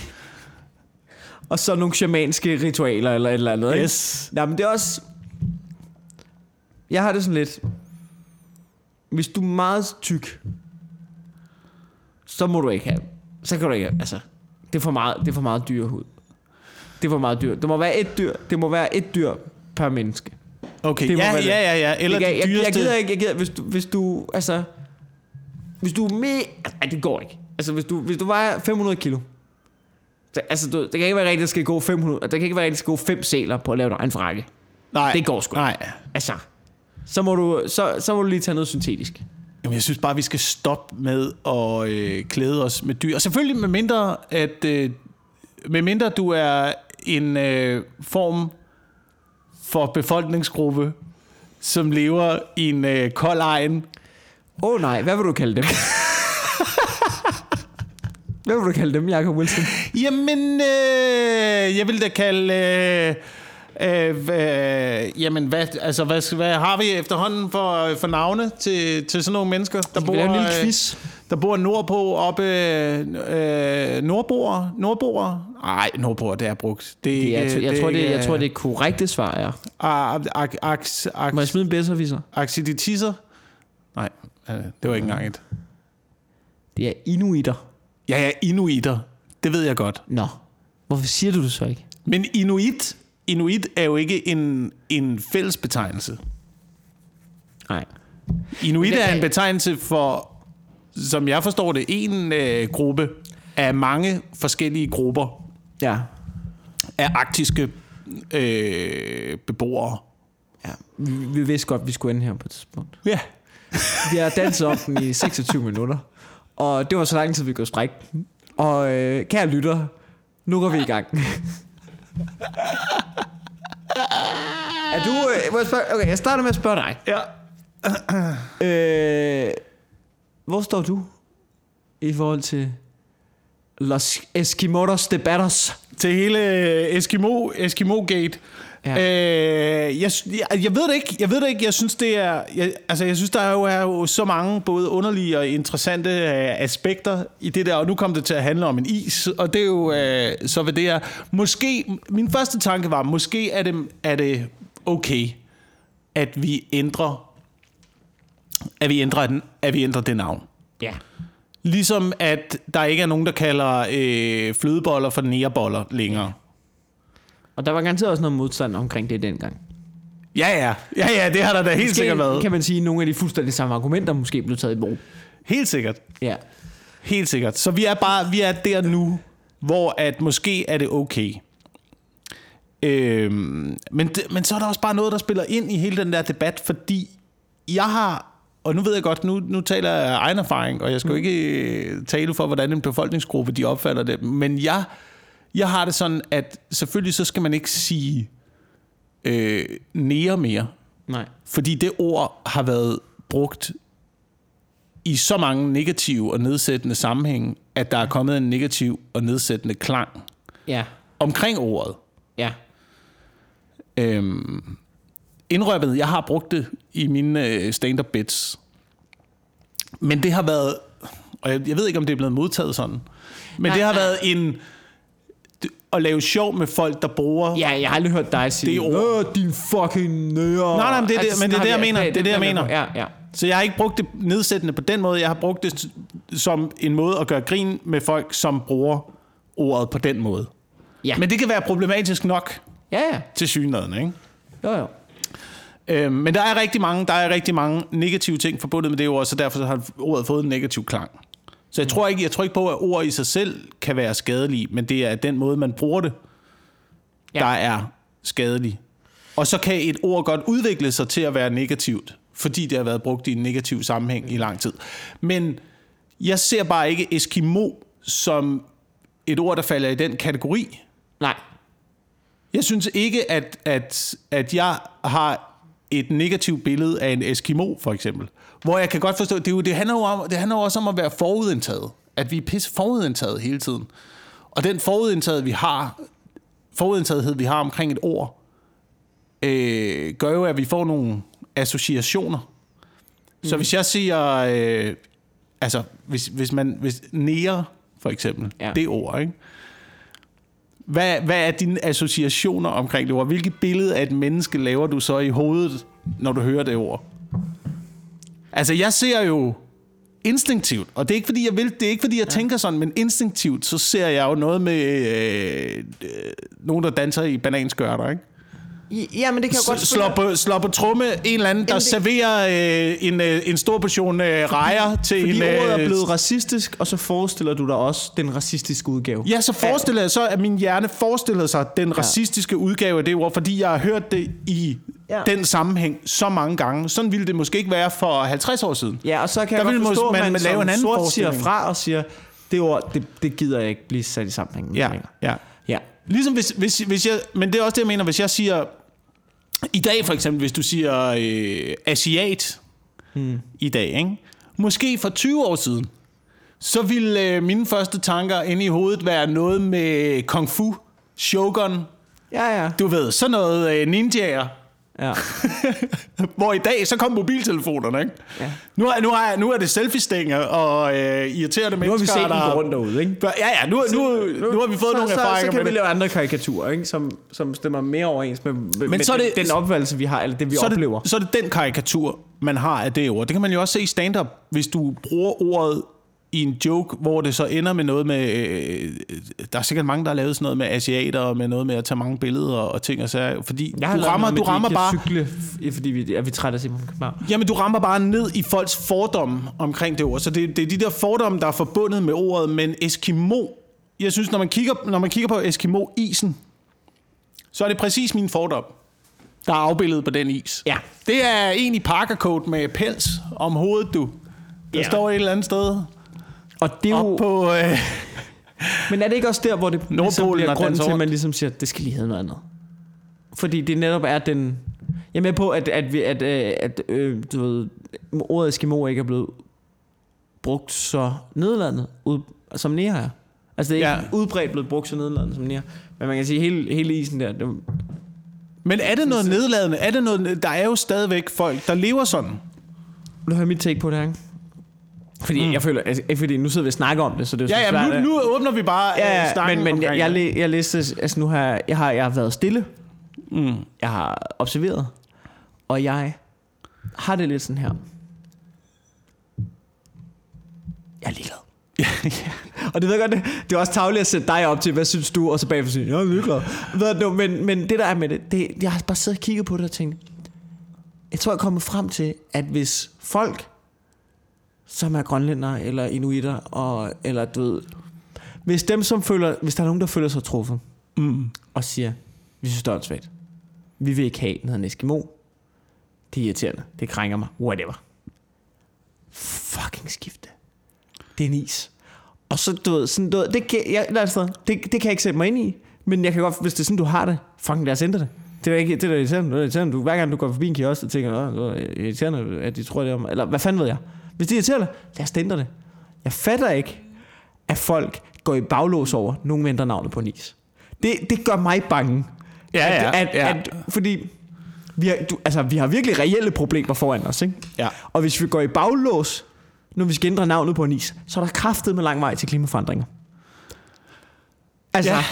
Og så nogle shamanske ritualer eller et eller andet. Ikke? Yes. Nej, men det er også... Jeg har det sådan lidt... hvis du er meget tyk, så må du ikke have, så kan du ikke have, altså, det er for meget, det er for meget dyrehud. Det er for meget dyr. Det må være et dyr, det må være et dyr per menneske. Okay, Det ja, det. ja, ja, ja. Eller jeg, det jeg, jeg, dyreste... gider ikke, jeg gider, hvis du, hvis du, altså, hvis du er med, nej, det går ikke. Altså, hvis du, hvis du vejer 500 kilo, så, altså, du, det kan ikke være rigtigt, at der skal gå 500, det kan ikke være rigtigt, at der skal gå fem sæler på at lave dig en frakke. Nej, Det går sgu ikke. Nej. Altså, så må du, så, så må du lige tage noget syntetisk. Jamen, jeg synes bare, vi skal stoppe med at øh, klæde os med dyr. Og selvfølgelig med mindre, at øh, med mindre du er en øh, form for befolkningsgruppe, som lever i en øh, kold egen. Åh oh, nej, hvad vil du kalde dem? hvad vil du kalde dem, Jacob Wilson? Jamen, øh, jeg vil da kalde... Øh, Øh, øh, jamen, hvad, altså, hvad, hvad har vi efterhånden for, for navne til, til sådan nogle mennesker, der bor, en lille øh, quiz. der bor nordpå oppe... Øh, nordboer? Nordboer? Nej, nordboer, det er brugt. Det, Det er, jeg, jeg, tror, det, jeg tror, det det korrekte svar er... er... Må jeg smide en bedre Axiditisser? Nej, øh, det var ikke engang et. Det er inuiter. Ja, ja, inuiter. Det ved jeg godt. Nå, hvorfor siger du det så ikke? Men inuit, inuit er jo ikke en, en fælles betegnelse. Nej. Inuit er er- en betegnelse for, som jeg forstår det, en øh, gruppe af mange forskellige grupper Ja. af arktiske øh, beboere. ja. Vi, vi vidste godt, at vi skulle ende her på et tidspunkt. Ja. Vi har danset om den i 26 minutter. Og det var så lang tid, vi kunne strække den. Og øh, kære lytter, nu går vi i gang. er du... Øh, må jeg spørge, okay, jeg starter med at spørge dig. ja. Øh, hvor står du i forhold til Los Eskimodos debatters? Til hele Eskimo, Eskimo-gate. Ja. Ja. Øh, jeg, jeg, jeg ved det ikke. Jeg ved det ikke. Jeg synes, det er... Jeg, altså, jeg synes, der er jo, er jo så mange både underlige og interessante øh, aspekter i det der. Og nu kom det til at handle om en is, og det er jo øh, så, hvad det er. Måske... Min første tanke var, måske er det, er det okay, at vi ændrer... At vi ændrer, den, at vi ændrer det navn. Ja. Ligesom at der ikke er nogen, der kalder øh, flødeboller for næreboller længere. Og der var garanteret også noget modstand omkring det dengang. Ja, ja. Ja, ja, det har der da helt sikkert været. kan man sige, at nogle af de fuldstændig samme argumenter måske blev taget i brug. Helt sikkert. Ja. Helt sikkert. Så vi er bare vi er der nu, hvor at måske er det okay. Øhm, men, det, men så er der også bare noget, der spiller ind i hele den der debat, fordi jeg har, og nu ved jeg godt, nu, nu taler jeg af egen erfaring, og jeg skal jo ikke øh, tale for, hvordan en befolkningsgruppe de opfatter det, men jeg, jeg har det sådan, at selvfølgelig så skal man ikke sige øh, nære mere, Nej. fordi det ord har været brugt i så mange negative og nedsættende sammenhænge, at der er kommet en negativ og nedsættende klang Ja. omkring ordet. Ja. Øhm, indrøbet, jeg har brugt det i mine øh, stand-up bits. Men det har været, og jeg, jeg ved ikke, om det er blevet modtaget sådan, men Nej, det har nej. været en, at lave sjov med folk, der bruger Ja, jeg har aldrig hørt dig sige, Det er ord. Åh, din fucking nører. Nej, nej, men det er det- men det er det, jeg mener. Det er det, jeg mener. Ja, ja. Så jeg har ikke brugt det nedsættende på den måde. Jeg har brugt det som en måde at gøre grin med folk, som bruger ordet på den måde. Ja. Men det kan være problematisk nok Ja, ja. til synligheden, ikke? Jo, jo. Øhm, men der er rigtig mange, der er rigtig mange negative ting forbundet med det ord, så derfor har ordet fået en negativ klang. Så jeg tror ikke, jeg tror ikke på, at ord i sig selv kan være skadelige, men det er den måde, man bruger det, Ja. ja. der er skadelig. Og så kan et ord godt udvikle sig til at være negativt, fordi det har været brugt i en negativ sammenhæng i lang tid. Men jeg ser bare ikke Eskimo som et ord, der falder i den kategori. Nej. Jeg synes ikke, at, at, at jeg har et negativt billede af en Eskimo, for eksempel. Hvor jeg kan godt forstå, det, jo, det, handler jo om, det handler jo også om at være forudindtaget. At vi er pisse forudindtaget hele tiden. Og den forudindtaget, vi har, forudindtagethed, vi har omkring et ord, øh, gør jo, at vi får nogle associationer. Så hvis jeg siger, øh, altså, hvis, hvis man, hvis nære, for eksempel, ja. det ord, ikke? Hvad, hvad er dine associationer omkring det ord? Hvilket billede af et menneske laver du så i hovedet, når du hører det ord? Altså, jeg ser jo instinktivt, og det er ikke fordi, jeg vil, det er ikke fordi, jeg ja. tænker sådan, men instinktivt, så ser jeg jo noget med øh, øh, nogen, der danser i bananskørter, ikke? Ja, men det kan jo godt slår på, slår på tromme en eller anden, der det... serverer øh, en, øh, en stor portion øh, rejer til Fordi en... Fordi ordet er blevet racistisk, og så forestiller du dig også den racistiske udgave. Ja, så forestiller jeg så, at min hjerne forestillede sig den ja. racistiske udgave af det ord, fordi jeg har hørt det i ja. den sammenhæng så mange gange. Sådan ville det måske ikke være for 50 år siden. Ja, og så kan der jeg godt forstå, man, man, man lave en anden sort siger fra og siger, det ord, det, det gider jeg ikke blive sat i sammenhæng med. Ja, ja. ja. Ligesom hvis, hvis, hvis jeg, men det er også det, jeg mener, hvis jeg siger, i dag for eksempel, hvis du siger øh, asiat hmm. i dag, ikke? måske for 20 år siden, så ville øh, mine første tanker inde i hovedet være noget med kung fu, shogun, ja, ja. du ved, sådan noget øh, ninjaer, Ja. Hvor i dag, så kom mobiltelefonerne, ikke? Ja. Nu, er, nu, er, nu er det selfie-stænger og øh, irriterende mennesker, Nu har vi set der... dem rundt derude, ikke? Ja, ja, nu, nu, nu, nu har vi fået så, nogle så, erfaringer Så kan vi lave andre karikaturer, ikke? Som, som stemmer mere overens med, Men med så er det, den, den opfattelse, vi har, eller det, vi så oplever. Det, så er det den karikatur, man har af det ord. Det kan man jo også se i stand-up, hvis du bruger ordet i en joke, hvor det så ender med noget med... Øh, der er sikkert mange, der har lavet sådan noget med asiater, og med noget med at tage mange billeder og ting og sager, fordi jeg du rammer, du rammer bare... Cykle, fordi vi, er vi trætte af Simon Jamen, du rammer bare ned i folks fordomme omkring det ord. Så det, det er de der fordomme, der er forbundet med ordet, men Eskimo... Jeg synes, når man kigger, når man kigger på Eskimo-isen, så er det præcis min fordom, der er afbildet på den is. Ja. Det er en i parkercoat med pels om hovedet, du. Der ja. står et eller andet sted. Og det er jo... på... Øh, men er det ikke også der, hvor det ligesom bliver grunden til, at man ligesom siger, det skal lige hedde noget andet? Fordi det netop er den... Jeg er med på, at, at, vi, at, at, at øh, du ved, ordet Eskimo ikke er blevet brugt så nedlandet, ud, som nære er. Altså det er ja. ikke udbredt blevet brugt så nedladende som nære. Men man kan sige, hele, hele isen der... Det, men er det noget nedladende? Er det noget, der er jo stadigvæk folk, der lever sådan. Du har mit take på det her, ikke? Fordi mm. jeg føler, altså, fordi nu sidder vi og snakker om det, så det er ja, ja, nu, nu åbner vi bare ja, ja, snakken men, men jeg, jeg, jeg, jeg læste, altså nu har jeg, har, jeg har været stille, mm. jeg har observeret, og jeg har det lidt sådan her. Jeg er ligeglad. ja, og det ved jeg godt, det, det er også tageligt at sætte dig op til, hvad synes du, og så bagefter sige, jeg er ligeglad. Ved du, men, men det der er med det, det, jeg har bare siddet og kigget på det og tænkt, jeg tror, jeg er kommet frem til, at hvis folk som er grønlænder eller inuitter, og, eller du ved, hvis, dem, som føler, hvis der er nogen, der føler sig truffet, mm. og siger, vi synes, det er svært. Vi vil ikke have, den hedder en Eskimo. Det er irriterende. Det krænger mig. Whatever. Fucking skifte. Det er en is. Og så, du ved, sådan, du ved, det, kan, jeg, altså, det, det kan jeg ikke sætte mig ind i. Men jeg kan godt, hvis det er sådan, du har det, fucking lad os ændre det. Det er ikke, det er irriterende. Det er irriterende. Du, hver gang du går forbi en kiosk, så tænker du, det er irriterende, at de tror det om, eller hvad fanden ved jeg. Hvis det irriterer dig, lad os ændre det. Jeg fatter ikke, at folk går i baglås over, nogen venter navnet på en is. Det, det gør mig bange. Ja, ja, at, at, ja. At, fordi vi har, du, altså, vi har virkelig reelle problemer foran os. Ikke? Ja. Og hvis vi går i baglås, når vi skal ændre navnet på en is, så er der kraftet med lang vej til klimaforandringer. Altså, ja.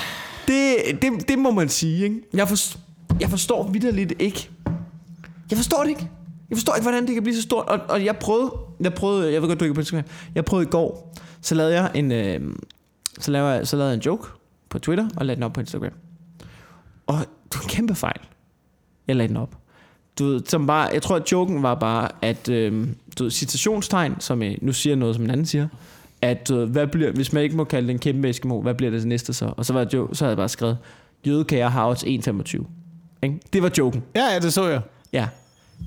det, det, det må man sige. Ikke? Jeg, forstår, jeg forstår vidderligt ikke. Jeg forstår det ikke. Jeg forstår ikke, hvordan det kan blive så stort. Og, og jeg prøvede, jeg prøvede, jeg ved godt, du ikke på Instagram. Jeg prøvede i går, så lavede jeg en, øh, så lavede jeg, så lavede jeg en joke på Twitter, og lagde den op på Instagram. Og det var en kæmpe fejl. Jeg lagde den op. Du ved, som bare, jeg tror, at joken var bare, at øh, du ved, citationstegn, som jeg nu siger noget, som en anden siger, at øh, hvad bliver, hvis man ikke må kalde det en kæmpe Eskimo, hvad bliver det næste så? Og så, var jo, så havde jeg bare skrevet, jødekager har også 1,25. Det var joken. Ja, ja, det så jeg. Ja,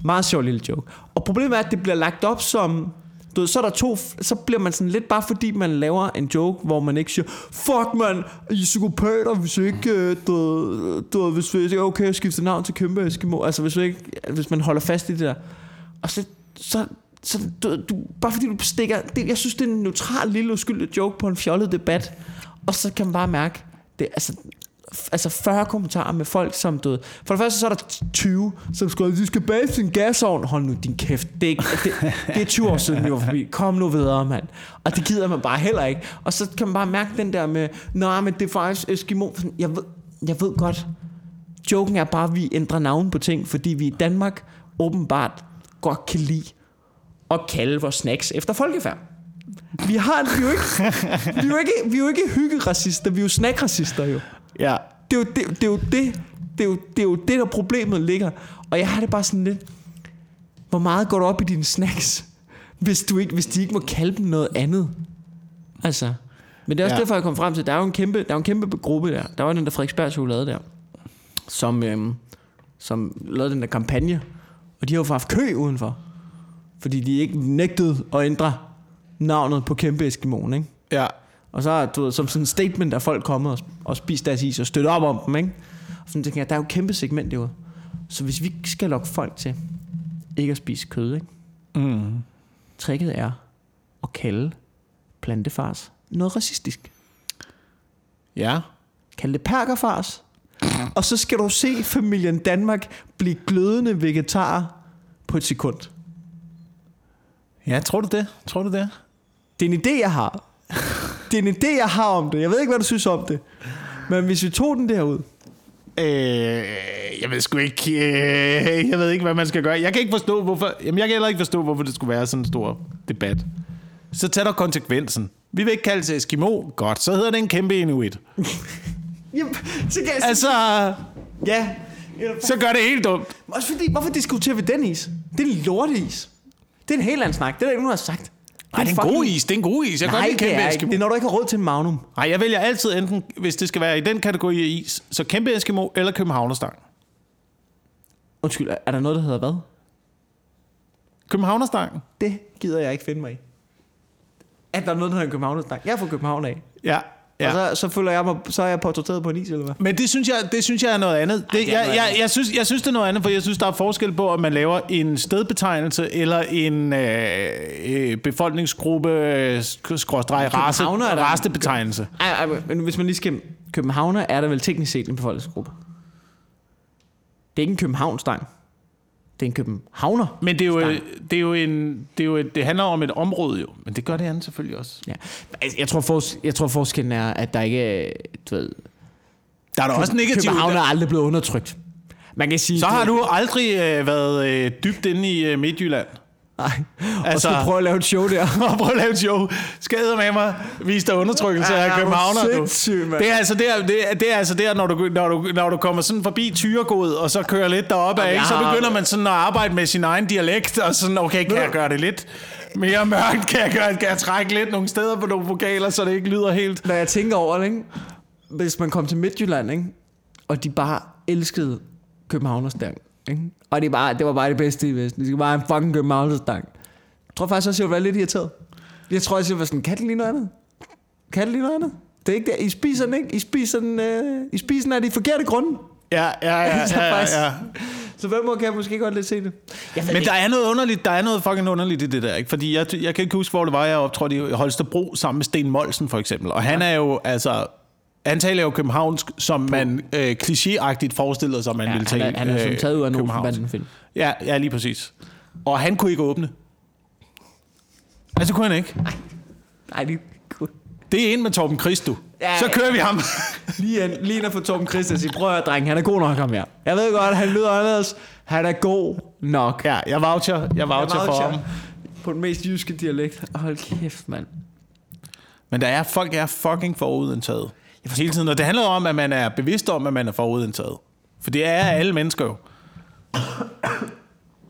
meget sjov lille joke. Og problemet er, at det bliver lagt op som... Du ved, så er der to, så bliver man sådan lidt bare fordi man laver en joke, hvor man ikke siger, fuck man, I er psykopater, hvis ikke, øh, du, du, hvis vi ikke okay at skifte navn til kæmpe Eskimo, altså hvis, vi ikke, hvis man holder fast i det der. Og så, så, så du, du, bare fordi du stikker, det, jeg synes det er en neutral lille uskyldig joke på en fjollet debat, og så kan man bare mærke, det, altså, altså 40 kommentarer med folk, som døde. For det første så er der 20, som skriver, de skal bage sin gasovn. Hold nu din kæft. Det er, ikke, det, det er 20 år siden, vi var forbi. Kom nu videre, mand. Og det gider man bare heller ikke. Og så kan man bare mærke den der med, nej, men det er faktisk Eskimo. Jeg ved, jeg ved godt, joken er bare, at vi ændrer navn på ting, fordi vi i Danmark åbenbart godt kan lide at kalde vores snacks efter folkefærd. Vi, har, vi, er jo ikke, vi, er jo ikke, vi er jo ikke hyggeracister, vi er jo snackracister jo. Ja. Det er jo det, det, er jo det, det, er jo, det er jo det, der problemet ligger. Og jeg har det bare sådan lidt, hvor meget går du op i dine snacks, hvis, du ikke, hvis de ikke må kalde dem noget andet? Altså, men det er også Ja. derfor, jeg kom frem til, der er jo en kæmpe, der er en kæmpe gruppe der. Der var den der Frederiksberg chokolade der, som, øhm, som lavede den der kampagne. Og de har jo haft kø udenfor. Fordi de ikke nægtede at ændre navnet på kæmpe Eskimoen, ikke? Ja. Og så er du ved, som sådan en statement, der folk kommet og, og spist deres is og støttet op om dem, ikke? Og sådan tænker jeg, der er jo et kæmpe segment derude. Så hvis vi skal lokke folk til ikke at spise kød, ikke? Mm. Tricket er at kalde plantefars noget racistisk. Ja. Kald det perkerfars. Og så skal du se familien Danmark blive glødende vegetarer på et sekund. Ja, tror du det? Tror du det? Det er en idé, jeg har. Det er en idé, jeg har om det. Jeg ved ikke, hvad du synes om det. Men hvis vi tog den derud, Øh, jeg ved sgu ikke, øh, jeg ved ikke, hvad man skal gøre. Jeg kan ikke forstå, hvorfor, jamen jeg kan heller ikke forstå, hvorfor det skulle være sådan en stor debat. Så tag dig konsekvensen. Vi vil ikke kalde det Eskimo. Godt, så hedder det en kæmpe inuit. Jamen, så kan jeg Altså, Ja. så gør det helt dumt. Også fordi, hvorfor diskuterer vi den is? Det er en lorteis. Det er en helt anden snak. Det er der ikke nogen, der har sagt. Nej, det er en god is, det er en god is. Jeg kan Nej, godt lide det kæmpe er, ikke. Eskimo. det er, når du ikke har råd til en Magnum. Nej, jeg vælger altid enten, hvis det skal være i den kategori af is, så kæmpe Eskimo eller Københavnerstang. Undskyld, er- er der noget, der hedder hvad? Københavnerstang? Det gider jeg ikke finde mig i. At der er noget, der hedder København. Jeg er fra København af. Ja. Ja. Og så, så føler jeg mig, så er jeg portrætteret på en is, eller hvad? Men det synes jeg, det synes jeg er noget andet. Det, det er jeg, noget jeg, andet. jeg, synes, jeg synes, det er noget andet, for jeg synes, der er forskel på, om man laver en stedbetegnelse eller en øh, øh, befolkningsgruppe, øh, skråstreg, race, racebetegnelse. Ej, ej, men hvis man lige skal... Københavner er der vel teknisk set en befolkningsgruppe. Det er ikke en Københavnstang. Det er en Københavner. Men det er jo, det er jo en, det, er jo et, det handler om et område jo, men det gør det andet selvfølgelig også. Ja. Altså, Jeg tror, fors- jeg tror forskellen er, at der ikke. Du ved, Der er da også negativt. København er aldrig blevet undertrykt. Man kan sige... Så har du aldrig øh, været øh, dybt inde i øh, Midtjylland. Nej. Og Altså- skulle prøve at lave et show der. og prøv at lave et show. Skader med mig. Vis dig undertrykkelse Ja, af ja, københavner. du. Det er altså der, det er, det er altså der når, du, når, du, når du kommer sådan forbi Tyregod, og så kører lidt deroppe af, ikke? så begynder man sådan at arbejde med sin egen dialekt, og sådan, okay, kan jeg gøre det lidt mere mørkt? Kan jeg, gøre, kan jeg trække lidt nogle steder på nogle vokaler, så det ikke lyder helt... Når jeg tænker over det, ikke? Hvis man kom til Midtjylland, ikke? Og de bare elskede Københavnerstang. Ikke? Og det, bare, det var bare det bedste i Vesten. De skulle bare en fucking Københavnerstang. Jeg tror faktisk også, jeg være lidt irriteret. Jeg tror også, jeg var sådan, kan det lige noget andet? Kan det lige noget andet? Det er ikke det. I spiser den ikke. I spiser den, øh, I spiser den af de forkerte grunde. Ja, ja, ja, Så ja, ja, ja. Så hvem må kan jeg måske godt lidt se det. Jeg Men ikke. der er noget underligt, der er noget fucking underligt i det der, ikke? Fordi jeg, jeg kan ikke huske, hvor det var, jeg optrådte i Holstebro sammen med Sten Molsen, for eksempel. Og han er jo, altså... Han taler jo københavnsk, som man øh, klichéagtigt forestiller sig, man ja, ville han, tale er, han er som øh, taget ud af en. Olsen-banden-film. Ja, ja, lige præcis. Og han kunne ikke åbne. Altså, kunne han ikke. Nej, det kunne Det er en med Torben Christo. Ja, Så kører vi ham. Lige, en, lige når for Torben Christen siger, prøv at dreng, han er god nok ham her. Jeg ved godt, han lyder anderledes. Han er god nok. ja, jeg voucher, jeg voucher for ham. På den mest jyske dialekt. Hold kæft, mand. Men der er, folk er fucking forudindtaget. Hele tiden. Og det handler om, at man er bevidst om, at man er forudindtaget. For det er alle mennesker jo.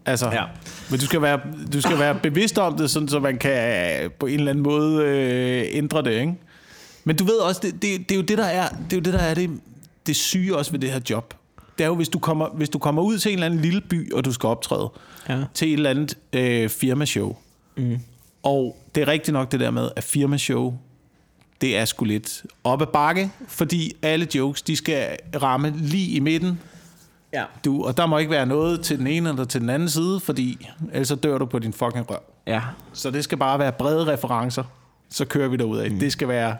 Altså, Ja. men du skal, være, du skal være bevidst om det, sådan, så man kan øh, på en eller anden måde øh, ændre det, ikke? Men du ved også, det, det, det, er jo det, der er det, er jo det, der er det, det syge også ved det her job. Det er jo, hvis du, kommer, hvis du kommer ud til en eller anden lille by, og du skal optræde Ja. til et eller andet øh, firmashow. Mm. Og det er rigtigt nok det der med, at firmashow, det er sgu lidt op ad bakke, fordi alle jokes, de skal ramme lige i midten. Ja. Du, og der må ikke være noget til den ene eller til den anden side, fordi ellers så dør du på din fucking røv. Ja. Så det skal bare være brede referencer. Så kører vi derud af. Mm. Det skal være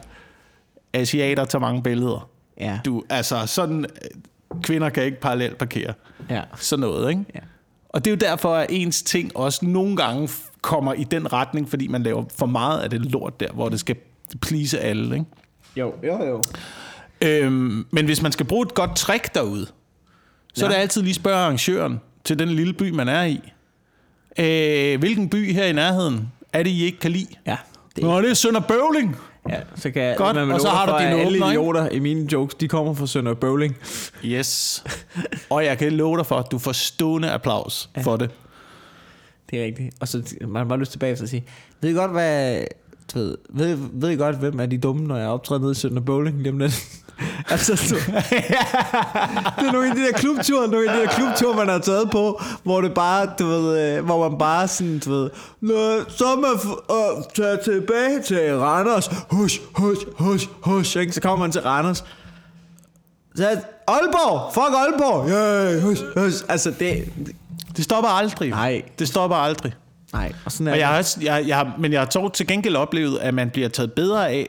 asiater tager mange billeder. Ja. Du, altså sådan, øh, kvinder kan ikke parallelt parkere. Ja. Sådan noget, ikke? Ja. Og det er jo derfor, at ens ting også nogle gange kommer i den retning, fordi man laver for meget af det lort der, hvor det skal please alle, ikke? Jo, jo, jo. Øhm, men hvis man skal bruge et godt trick derude, så Ja. er det altid lige spørge arrangøren til den lille by, man er i. Øh, hvilken by her i nærheden er det, I ikke kan lide? Ja. Det, Nå, det er Sønder Bøvling. ja, så kan jeg, Godt, vil og så har du dine alle åbner, idioter i mine jokes, de kommer fra Sønder Bowling. Yes. Og jeg kan love dig for, at du får stående applaus ja. for det. Det er rigtigt. Og så man har bare lyst tilbage til at sige, ved I godt, hvad... Du ved, ved, ved I godt, hvem er de dumme, når jeg optræder nede i Sønder Bowling lige om lidt? altså, så, det er nogle af de der klubture, nogle af de der klubture, man har taget på, hvor det bare, du ved, øh, hvor man bare sådan, du ved, Nå, så man øh, tage tilbage til Randers, hush, hush, hush, hush, ikke? så kommer man til Randers, så Aalborg, fuck Aalborg, yeah, hush, hush, altså det, Det stopper aldrig. Nej. Det stopper aldrig. Nej, og sådan er Og jeg det. har, også- jeg, jeg har, men jeg har dog til gengæld oplevet, at man bliver taget bedre af.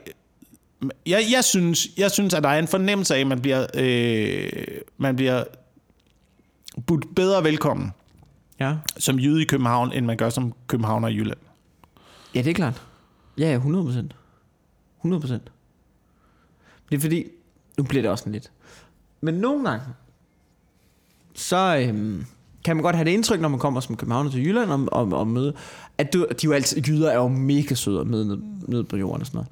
Jeg, jeg, synes, jeg synes, at der er en fornemmelse af, at man bliver, øh, man bliver budt bedre velkommen Ja. som jyde i København, end man gør som københavner i Jylland. Ja, det er klart. Ja, ja, 100 procent. 100 procent. Det er fordi, nu bliver det også sådan lidt. Men nogle gange, så øhm, kan man godt have det indtryk, når man kommer som københavner til Jylland og, og, og møde, at du, de jo altid, jyder er jo mega søde og nede, nede, nede på jorden og sådan noget.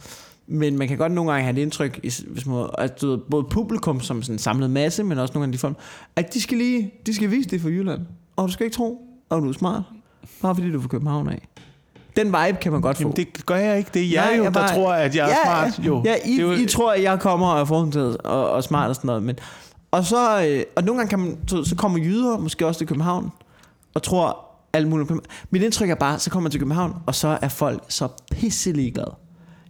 Men man kan godt nogle gange have det indtryk, hvis man, at du, både publikum som sådan en samlet masse, men også nogle af de folk, at de skal lige, de skal vise det for Jylland. Og du skal ikke tro, at du er smart, bare fordi du er fra København af. Den vibe kan man godt få. Jamen, det gør jeg ikke. Det er jeg Nej, jo, jeg der bare- tror, at jeg er ja, smart. Jo. Ja, I, det jo, I tror, at jeg kommer og er forhåndtaget og, og smart og sådan noget. Men, og, så, øh, og nogle gange kan man, så, så kommer jyder, måske også til København, og tror alt muligt. Mit indtryk er bare, så kommer man til København, og så er folk så pisselig glade.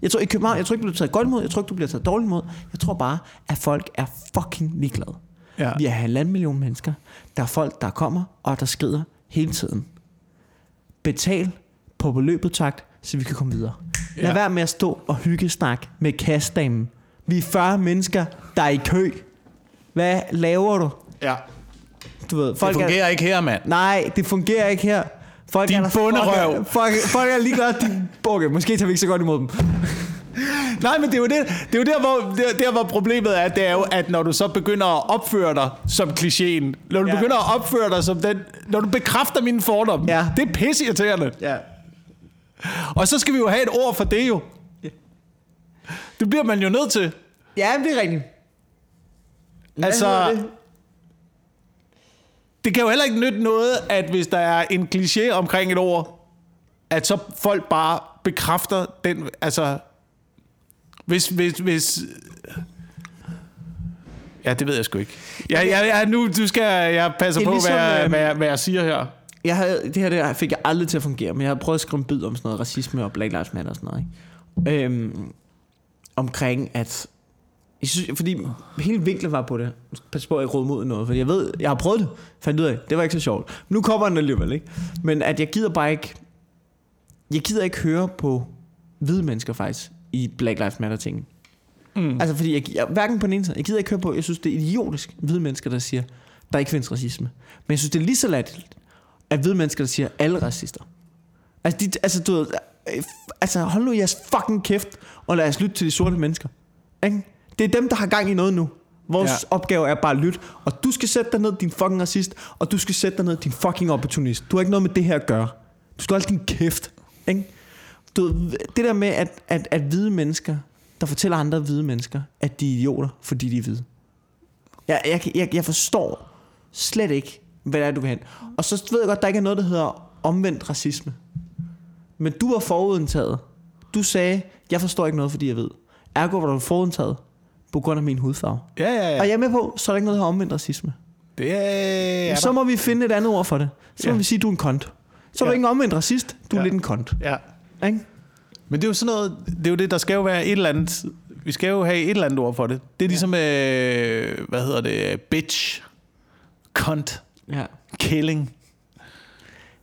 Jeg tror, i København, jeg tror ikke, du bliver taget godt imod, jeg tror ikke, du bliver taget dårligt imod. Jeg tror bare, at folk er fucking ligeglade. Ja. Vi er halvanden million mennesker. Der er folk, der kommer, og der skrider hele tiden. Betal på beløbet takt, så vi kan komme videre. Lad Ja. være med at stå og hygge snak med kastdamen. Vi er 40 mennesker, der er i kø. Hvad laver du? ja. Du ved, Det folk fungerer er, ikke her, mand. Nej, det fungerer ikke her. Folk Din er der- bonderøv. Folk, er- folk, folk er ligeglade. De, okay, måske tager vi ikke så godt imod dem. Nej, men det er jo, det, det er jo der, hvor, der, der, hvor problemet er, det er jo, at når du så begynder at opføre dig som klichéen, når du Ja. ja. begynder at opføre dig som den, når du bekræfter mine fordomme, Ja. det er pisseirriterende. Ja. Og så skal vi jo have et ord for det jo. Det bliver man jo nødt til. Ja, det er rigtigt. Hvad Altså, det? Det kan jo heller ikke nytte noget, at hvis der er en kliché omkring et ord, at så folk bare bekræfter den, altså, hvis, hvis, hvis, ja, det ved jeg sgu ikke. Jeg, jeg, jeg, nu, du skal, jeg passer er på, ligesom, hvad, jeg, øhm, hvad, jeg, hvad jeg siger her. jeg havde, det her der fik jeg aldrig til at fungere, men jeg havde prøvet at skrive en bid om sådan noget racisme og Black Lives Matter og sådan noget. Ikke? Øhm, omkring at... Jeg synes, fordi hele vinklen var på det. Pas på, at jeg ikke råd mod noget, for jeg ved, jeg har prøvet det, fandt ud af, det var ikke så sjovt. Nu kommer den alligevel, ikke? Men at jeg gider bare ikke... Jeg gider ikke høre på hvide mennesker faktisk i Black Lives Matter ting. Mm. Altså fordi jeg, jeg, hverken på den ene side, jeg gider ikke høre på, jeg synes det er idiotisk, hvide mennesker der siger, der ikke findes racisme. Men jeg synes det er lige så latterligt, at hvide mennesker, der siger, alle er racister. Altså, de, altså, du ved, øh, altså hold nu jeres fucking kæft, og lad os lytte til de sorte mennesker. Ikke? Det er dem, der har gang i noget nu. Vores ja. Opgave er bare at lytte, og du skal sætte dig ned, din fucking racist, og du skal sætte dig ned, din fucking opportunist. Du har ikke noget med det her at gøre. Du skal holde din kæft. Ikke? Du det der med, at, at, at hvide mennesker, der fortæller andre hvide mennesker, at de er idioter, fordi de er hvide. Jeg, jeg, jeg, jeg forstår slet ikke, hvad det er, du vil hen. Og så ved jeg godt, der ikke er noget, der hedder omvendt racisme. Men du var forudindtaget. Du sagde, jeg forstår ikke noget, fordi jeg ved. Ergo var du forudindtaget på grund af min hudfarve. Ja, ja, ja. Og jeg er med på, så er der ikke noget, der hedder omvendt racisme. Det er, Ja, er så må vi finde et andet ord for det. Så må Ja. vi sige, du er en kont. Så er du Ja. ikke en omvendt racist, du er Ja. lidt en kont. Ja. Ikke? Men det er jo sådan noget, det er jo det, der skal jo være et eller andet, vi skal jo have et eller andet ord for det. Det er ligesom, øh, hvad hedder det, bitch, cunt, Ja. killing.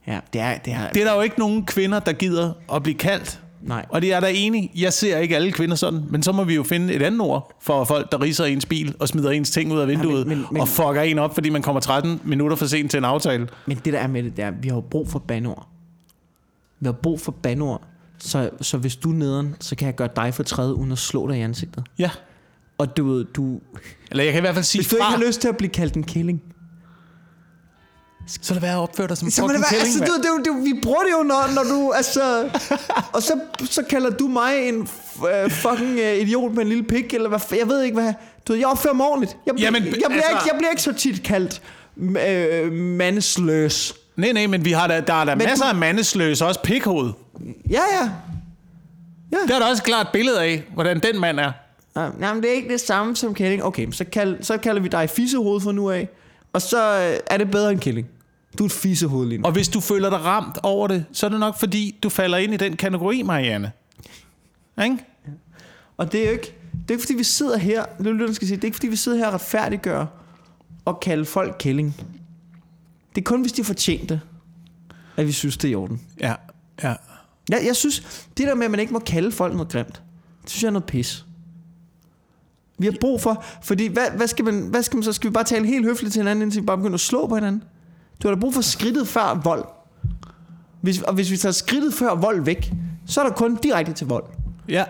Ja, det er, det er, Det er der jo ikke nogen kvinder, der gider at blive kaldt. Nej. Og det er der enig. Jeg ser ikke alle kvinder sådan, men så må vi jo finde et andet ord for folk, der riser ens bil og smider ens ting ud af vinduet men- men- og fucker en op, fordi man kommer 13 minutter for sent til en aftale. Men det der er med det, er, at vi har jo brug for banord. Vi har brug for banord. Så, så hvis du er nederen, så kan jeg gøre dig for træde, uden at slå dig i ansigtet. Ja. Og du, du, Eller jeg kan i hvert fald sige hvis du ikke fra. har lyst til at blive kaldt en killing, Så lad være at opføre dig som Så fucking det være, kælling, altså, du, det, er det, vi bruger det jo, når, når du, altså... og så, så kalder du mig en uh, fucking uh, idiot med en lille pik, eller hvad, jeg ved ikke hvad. Du ved, jeg opfører mig ordentligt. Jeg, Jamen, jeg, bliver altså- ikke, jeg bliver ikke så tit kaldt uh, mandsløs. Nej, nej, men vi har da, der er da Men masser du- af mandesløse, også pikhoved. Ja, ja. Der er der også et klart billede af, hvordan den mand er. Nej, nej, men det er ikke det samme som kælling. Okay, så, kald, så kalder vi dig fissehoved fra nu af. Og så øh, er det bedre end kælling. Du er et fissehoved lige nu. Og hvis du føler dig ramt over det, så er det nok fordi, du falder ind i den kategori, Marianne. Ikke? Og det er jo ikke, det er ikke fordi vi sidder her, er jeg skal sige, det er ikke fordi vi sidder her og retfærdiggør og kalde folk kælling. Det er kun hvis de fortjener det, at vi synes, det er i orden. Ja, ja. Jeg, jeg synes, det der med, at man ikke må kalde folk noget grimt, det synes jeg er noget pis. Vi har brug for, fordi hvad, hvad, skal man, hvad skal man så? Skal vi bare tale helt høfligt til hinanden, indtil vi bare begynder at slå på hinanden? Du har da brug for skridtet før vold. Hvis, og hvis vi tager skridtet før vold væk, så er der kun direkte til vold. Ja,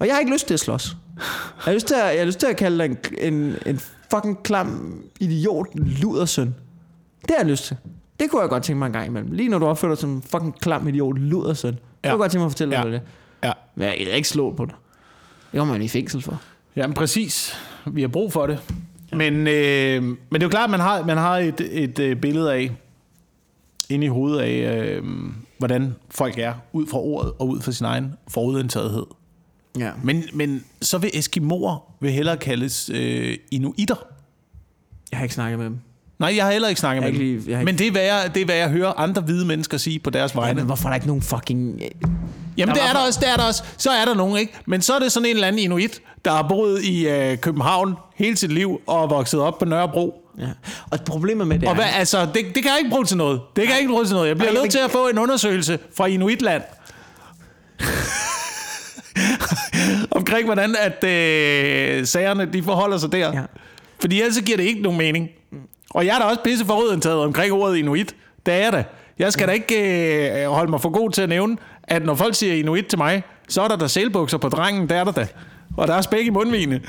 Og jeg har ikke lyst til at slås. Jeg har lyst til at, jeg har lyst til at kalde dig en, en, en fucking klam idiot ludersøn. Det har jeg lyst til. Det kunne jeg godt tænke mig en gang imellem. Lige når du opfører dig som en fucking klam idiot ludersøn. Det Ja. kunne jeg godt tænke mig at fortælle Ja. dig det. ja. Men jeg kan ikke slå på dig. Det kommer man i fængsel for. Jamen præcis. Vi har brug for det. Men, øh, men det er jo klart, at man har, man har et, et øh, billede af, inde i hovedet af, øh, hvordan folk er, ud fra ordet og ud fra sin egen forudindtagethed. Ja. Men, men så vil Eskimoer vil hellere kaldes øh, inuitter. Jeg har ikke snakket med dem. Nej, jeg har heller ikke snakket Jeg med ikke dem. lige- ikke- Men det er, hvad jeg, det er, hvad jeg hører andre hvide mennesker sige på deres vegne. men hvorfor er der ikke nogen fucking... Jamen, Der det er der også, det er der også. Så er der nogen, ikke? Men så er det sådan en eller anden inuit, der har boet i øh, København hele sit liv og er vokset op på Nørrebro. Ja. Og problemet med det Og er... hvad, altså, det, det kan jeg ikke bruge til noget. Det kan jeg ikke bruge til noget. Jeg bliver nødt til at få en undersøgelse fra Inuitland. Omkring hvordan at øh, sagerne de forholder sig der. Ja. Ja. Fordi ellers så giver det ikke nogen mening. Og jeg er da også pisse forudindtaget omkring ordet inuit. Det er jeg da. Jeg skal da ikke øh, holde mig for god til at nævne, at når folk siger inuit til mig, så er der da sælbukser på drengen, der er der da. Og der er spæk i mundvigene.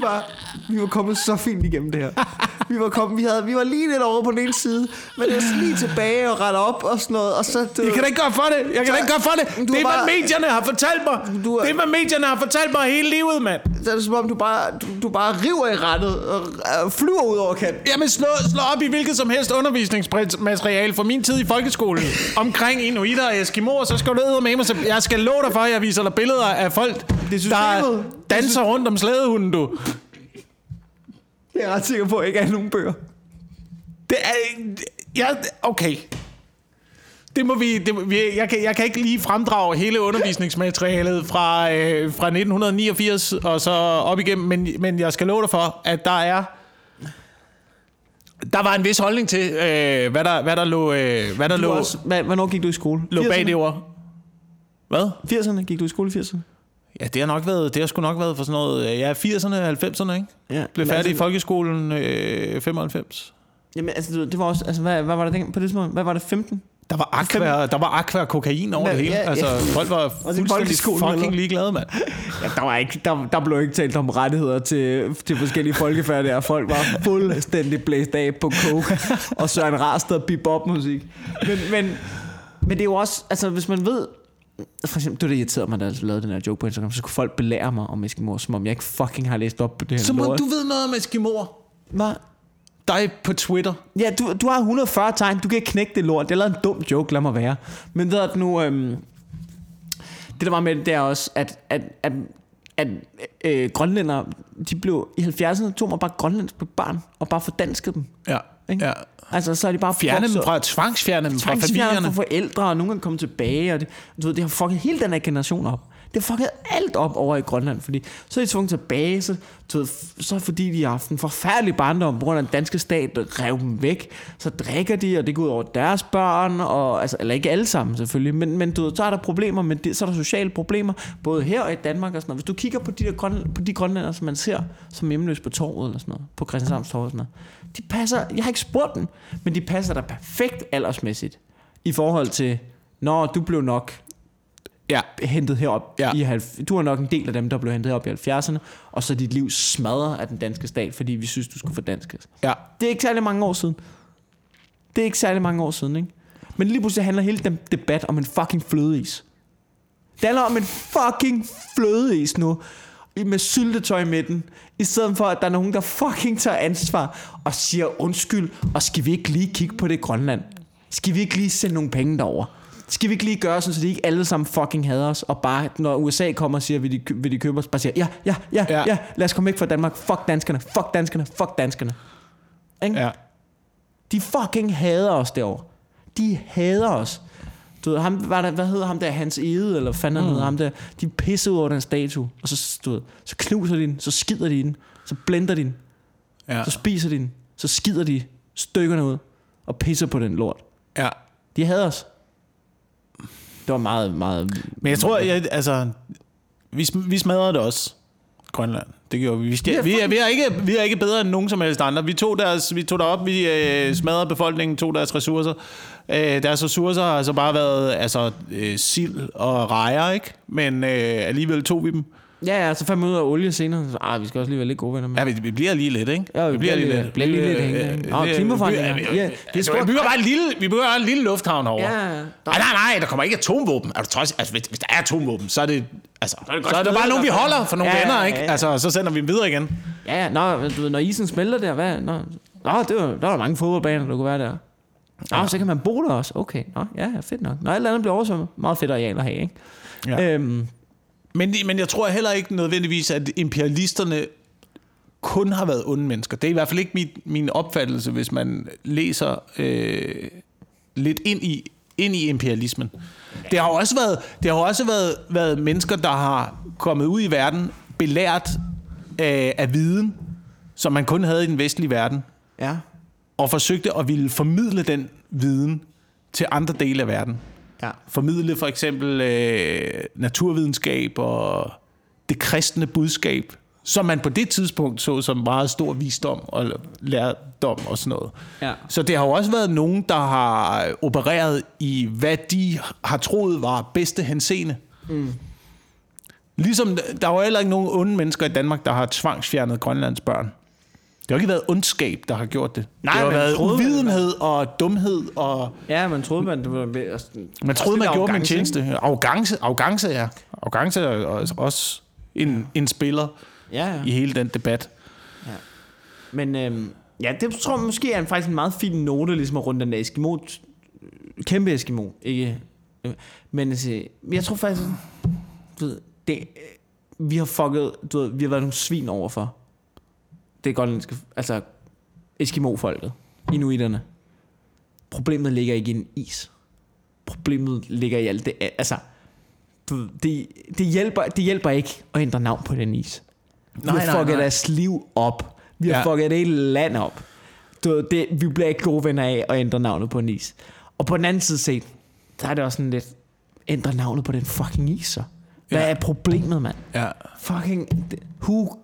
Var, vi var kommet så fint igennem det her. Vi var, kommet, vi, havde, vi var lige lidt over på den ene side, men det var lige tilbage og rette op og sådan noget. Og så, du, Jeg kan da ikke gøre for det. Jeg kan da ikke gøre for det. Du Det er, hvad bare- medierne har fortalt mig. Du er- Det er, hvad medierne har fortalt mig hele livet, mand. så er det som om, du bare, du, du bare river i rettet og, og flyver ud over kanten. Jamen, slå, slå op i hvilket som helst undervisningsmateriale fra min tid i folkeskolen omkring inuitter og eskimoer, så skal du ned med mig. Så jeg skal love dig for, at jeg viser dig billeder af folk, systemet. der danser rundt om slædehunden, du. Jeg er ret sikker på, at ikke er nogen bøger. Det er... Ja, okay. Det må vi, det, vi jeg, kan, jeg kan ikke lige fremdrage hele undervisningsmaterialet fra, øh, fra 1989 og så op igennem, men, men jeg skal love dig for, at der er der var en vis holdning til, øh, hvad, der, hvad der lå, øh, hvad der Du lå, også, hvad, hvornår gik du i skole? lå bag 80'erne? det ord. Hvad? 80'erne? Gik du i skole i 80'erne? Ja, det har nok været, det har sgu nok været for sådan noget, øh, ja, 80'erne, 90'erne, ikke? Ja. Blev færdig i altså, folkeskolen øh, 95. Jamen, altså, det var også, altså, hvad, hvad var det på det tidspunkt? Hvad var det, 15? Der var aqua, der var aqua og kokain over Men, det hele. ja, ja. Altså, folk var i fuldstændig fucking ligeglade, mand. Ja, der, var ikke, der, der blev ikke talt om rettigheder til, til forskellige folkefærd der. Folk var fuldstændig blæst af på coke og Søren Rarsted og bebop musik. Men, men, men det er jo også, altså hvis man ved, for eksempel, det det irriterede mig, da jeg lavede den her joke på Instagram, så kunne folk belære mig om Eskimo, som om jeg ikke fucking har læst op på det her Så må lort. du ved noget om Eskimoer. Hvad? Dig på Twitter. Ja, du, du har 140 tegn. Du kan ikke knække det lort. Det er lavet en dum joke, lad mig være. Men ved at nu... Øhm, det der var med det, det er også, at, at, at, at øh, grønlændere, de blev i 70'erne, tog man bare grønlandsk på barn, og bare fordanskede dem. Ja. Ikke? ja. Altså, så er de bare Fjerne dem fra, tvangsfjerne dem fra familierne. for forældre, og nogle gange kommet tilbage, og det, du ved, det har fucket hele den her generation op. Det har fucket alt op over i Grønland, fordi så er de tvunget tilbage, så, du ved, så fordi de har haft en forfærdelig barndom, på grund af den danske stat, der rev dem væk, så drikker de, og det går ud over deres børn, og, altså, eller ikke alle sammen selvfølgelig, men, men du ved, så er der problemer med det, så er der sociale problemer, både her og i Danmark og sådan noget. Hvis du kigger på de, der grønland, på de grønlænder, som man ser som hjemløse på torvet eller sådan noget, på Christianshavns Torv og sådan noget, de passer, jeg har ikke spurgt dem, men de passer der perfekt aldersmæssigt i forhold til, når du blev nok Ja. hentet herop. Ja. I halv- du er nok en del af dem, der blev hentet op i 70'erne, og så dit liv smadret af den danske stat, fordi vi synes, du skulle få dansk. Ja. Det er ikke særlig mange år siden. Det er ikke særlig mange år siden, ikke? Men lige pludselig handler hele den debat om en fucking flødeis. Det handler om en fucking flødeis nu. Med syltetøj i midten. I stedet for, at der er nogen, der fucking tager ansvar og siger undskyld. Og skal vi ikke lige kigge på det Grønland? Skal vi ikke lige sende nogle penge derover? Skal vi ikke lige gøre sådan, så de ikke alle sammen fucking hader os, og bare, når USA kommer og siger, vil de, vil de købe os, bare siger, ja, ja, ja, Ja. ja, lad os komme væk fra Danmark, fuck danskerne, fuck danskerne, fuck danskerne. Ikke? Ja. De fucking hader os derovre. De hader os. Du ved, ham, var der, hvad hedder ham der, Hans Ede, eller fanden mm. hedder ham der, de pisser ud over den statue, og så, du ved, så knuser de den, så skider de den, så blender de den, Ja. så spiser de den, så skider de stykkerne ud, og pisser på den lort. ja. De hader os. Det var meget, meget... Men jeg tror, jeg, altså, vi, vi smadrede det også. Grønland. Det gjorde vi. Vi, skal, vi, er, vi, er ikke, vi er ikke bedre end nogen som helst andre. Vi tog, deres, vi tog derop, vi øh, smadrede befolkningen, tog deres ressourcer. Øh, deres ressourcer har altså bare været altså, øh, sild og rejer, ikke? Men øh, alligevel tog vi dem. Ja, ja, så fandt man ud af olie senere. Så, ah, vi skal også lige være lidt gode venner med. Ja, vi, vi bliver lige lidt, ikke? Ja, vi bliver lige- bliver lige lidt hængende. Nå, vi- klimaforandringer. vi- vi- Ja, det sgu- Vi bygger bare en lille, vi bygger en lille lufthavn over. Ja, Nej, nej, nej, der kommer ikke atomvåben. Er du trods, altså, hvis, hvis der er atomvåben, så er det, altså, så er det, godt så er det bare nogen, vi holder for nogle Ja, ja, venner, ja, ikke? ja. Altså, så sender vi dem videre igen. Ja, ja, nå, du ved, når isen smelter der, hvad? Nå, nå det var, der var mange fodboldbaner, der kunne være der. Nå, ja. så kan man bo der også. Okay, nå, ja, fedt nok. Nå, alt andet bliver oversvømmet. Meget fedt areal at have, ikke? Ja. Øhm, Men, men jeg tror heller ikke nødvendigvis, at imperialisterne kun har været onde mennesker. Det er i hvert fald ikke min, min opfattelse, hvis man læser øh, lidt ind i, ind i imperialismen. Det har også været, det har også været, været mennesker, der har kommet ud i verden, belært af, af viden, som man kun havde i den vestlige verden, ja. Og forsøgte at ville formidle den viden til andre dele af verden. Ja. Formidle for eksempel øh, naturvidenskab og det kristne budskab, som man på det tidspunkt så som meget stor visdom og lærdom og sådan noget. Ja. Så det har jo også været nogen, der har opereret i, hvad de har troet var bedste henseende. Mm. Ligesom der er jo heller ikke nogen onde mennesker i Danmark, der har tvangsfjernet Grønlands børn. Det har ikke været ondskab, der har gjort det. Nej, det har været troede man- uvidenhed og dumhed og Ja, man troede, man, man troede, man gjorde min tjeneste. Arrogance, arrogance, ja. Arrogance er også- en, en spiller ikke? Ja, ja. i hele den debat. Men øhm, ja, det tror jeg måske er en, faktisk en meget fin note, ligesom at runde den der Eskimo. Kæmpe Eskimo, ikke? Men altså, jeg tror faktisk, du ved, det, vi har fucket, du ved, vi har været nogle svin overfor. Det grønlandske, altså Eskimo-folket, inuiterne. Problemet ligger ikke i en is. Problemet ligger i alt det, altså, det, det, hjælper, det hjælper ikke at ændre navn på den is. Vi Nej, har fucket nej. deres liv op. Vi har Ja. fucket det hele land op. Du, det, vi bliver ikke gode venner af at ændre navnet på en is. Og på den anden side set, så er det også sådan lidt, ændre navnet på den fucking is så. Hvad Ja. er problemet, mand? Ja, Fucking, who,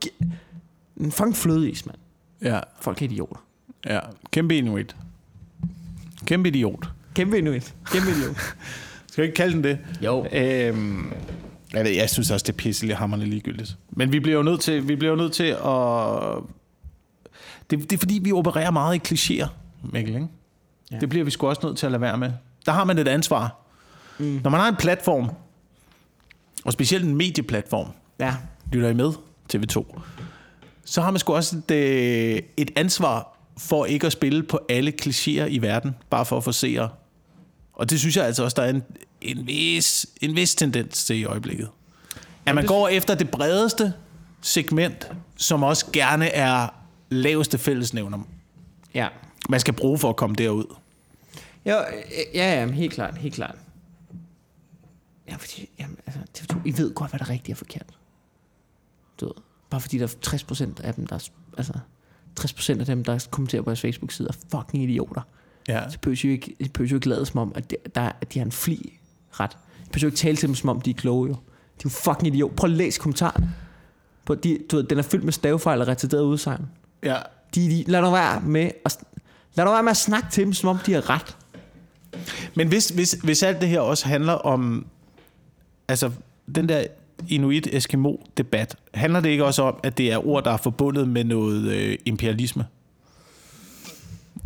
en fucking flødeis, mand. ja, Folk er idioter. ja. Kæmpe inuit. Kæmpe idiot. Kæmpe inuit. Kæmpe idiot. Skal vi ikke kalde den det? jo. Øhm, jeg, ved, jeg synes også, det er pisselig hammerne ligegyldigt. Men vi bliver jo nødt til, vi bliver jo nødt til at... Det, det er fordi, vi opererer meget i klichéer, Mikkel, ikke? Ja. Det bliver vi sgu også nødt til at lade være med. Der har man et ansvar. Mm. Når man har en platform, og specielt en medieplatform, Ja. lytter I med, TV2, så har man sgu også et, øh, et ansvar for ikke at spille på alle klichéer i verden, bare for at få seere. Og det synes jeg altså også, der er en, en, vis, en vis tendens til i øjeblikket. At man går efter det bredeste segment, som også gerne er laveste fællesnævner, Ja. man skal bruge for at komme derud. Jo, øh, ja, ja, helt klart, helt klart. Ja, fordi, jamen, altså, TV2, I ved godt, hvad der er rigtigt og forkert. Du ved, bare fordi der er 60% af dem, der er, altså, 60% af dem, der kommenterer på jeres Facebook-side, er fucking idioter. Ja. Så behøver I jo ikke, I behøver jo ikke lade som om, at, det, der, er- at de har en fli ret. I behøver jo ikke tale til dem, som om de er kloge, jo. De er jo fucking idiot. Prøv at læse kommentaren. På, de, du ved, den er fyldt med stavefejl og retarderet udsagn. ja. De, de, lad nu være med at, lad nu være med at snakke til dem, som om de har ret. Men hvis, hvis, hvis alt det her også handler om... altså, den der Inuit-Eskimo-debat, handler det ikke også om, at det er ord, der er forbundet med noget øh, imperialisme?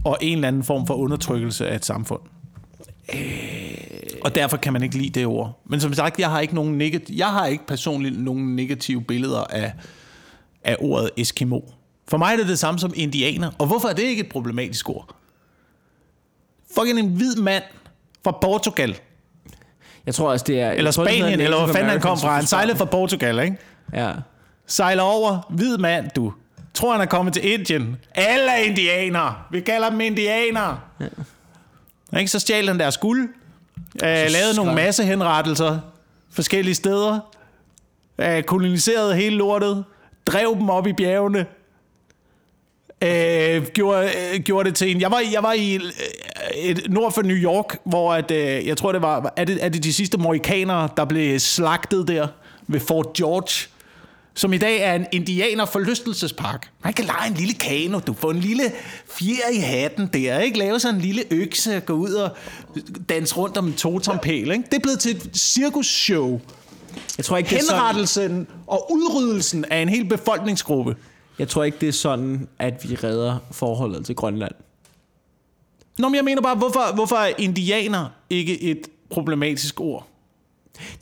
Og en eller anden form for undertrykkelse af et samfund? Og derfor kan man ikke lide det ord. Men som sagt, jeg har ikke, nogen negat- jeg har ikke personligt nogen negative billeder af, af ordet Eskimo. For mig er det det samme som indianer. Og hvorfor er det ikke et problematisk ord? Fucking en hvid mand fra Portugal. Jeg tror også, det er... Eller tror, Spanien, eller hvor fanden han kom fra. Han sejlede fra Portugal, ikke? Ja. Sejler over, hvid mand, du. Tror, han er kommet til Indien. Alle er indianere. Vi kalder dem indianere. Ja. Ikke? Så stjal han deres guld. Øh, lavede nogle skrev- massehenrettelser forskellige steder. Øh, koloniserede hele lortet. Drev dem op i bjergene. Øh, gjorde, øh, gjorde det til en... Jeg var, jeg var i øh, et, nord for New York, hvor at, øh, jeg tror, det var... Er det, er det de sidste mohikanere, der blev slagtet der ved Fort George? Som i dag er en indianer forlystelsespark. Man kan lege en lille kano, du får en lille fjer i hatten der, ikke? Lave sådan en lille økse, gå ud og danse rundt om en totompæl, ikke? Det er blevet til et cirkusshow. Jeg tror ikke, det er sådan, Henrettelsen og udryddelsen af en hel befolkningsgruppe. Jeg tror ikke, det er sådan, at vi redder forholdet til Grønland. Nå, men jeg mener bare, hvorfor, hvorfor er indianer ikke et problematisk ord?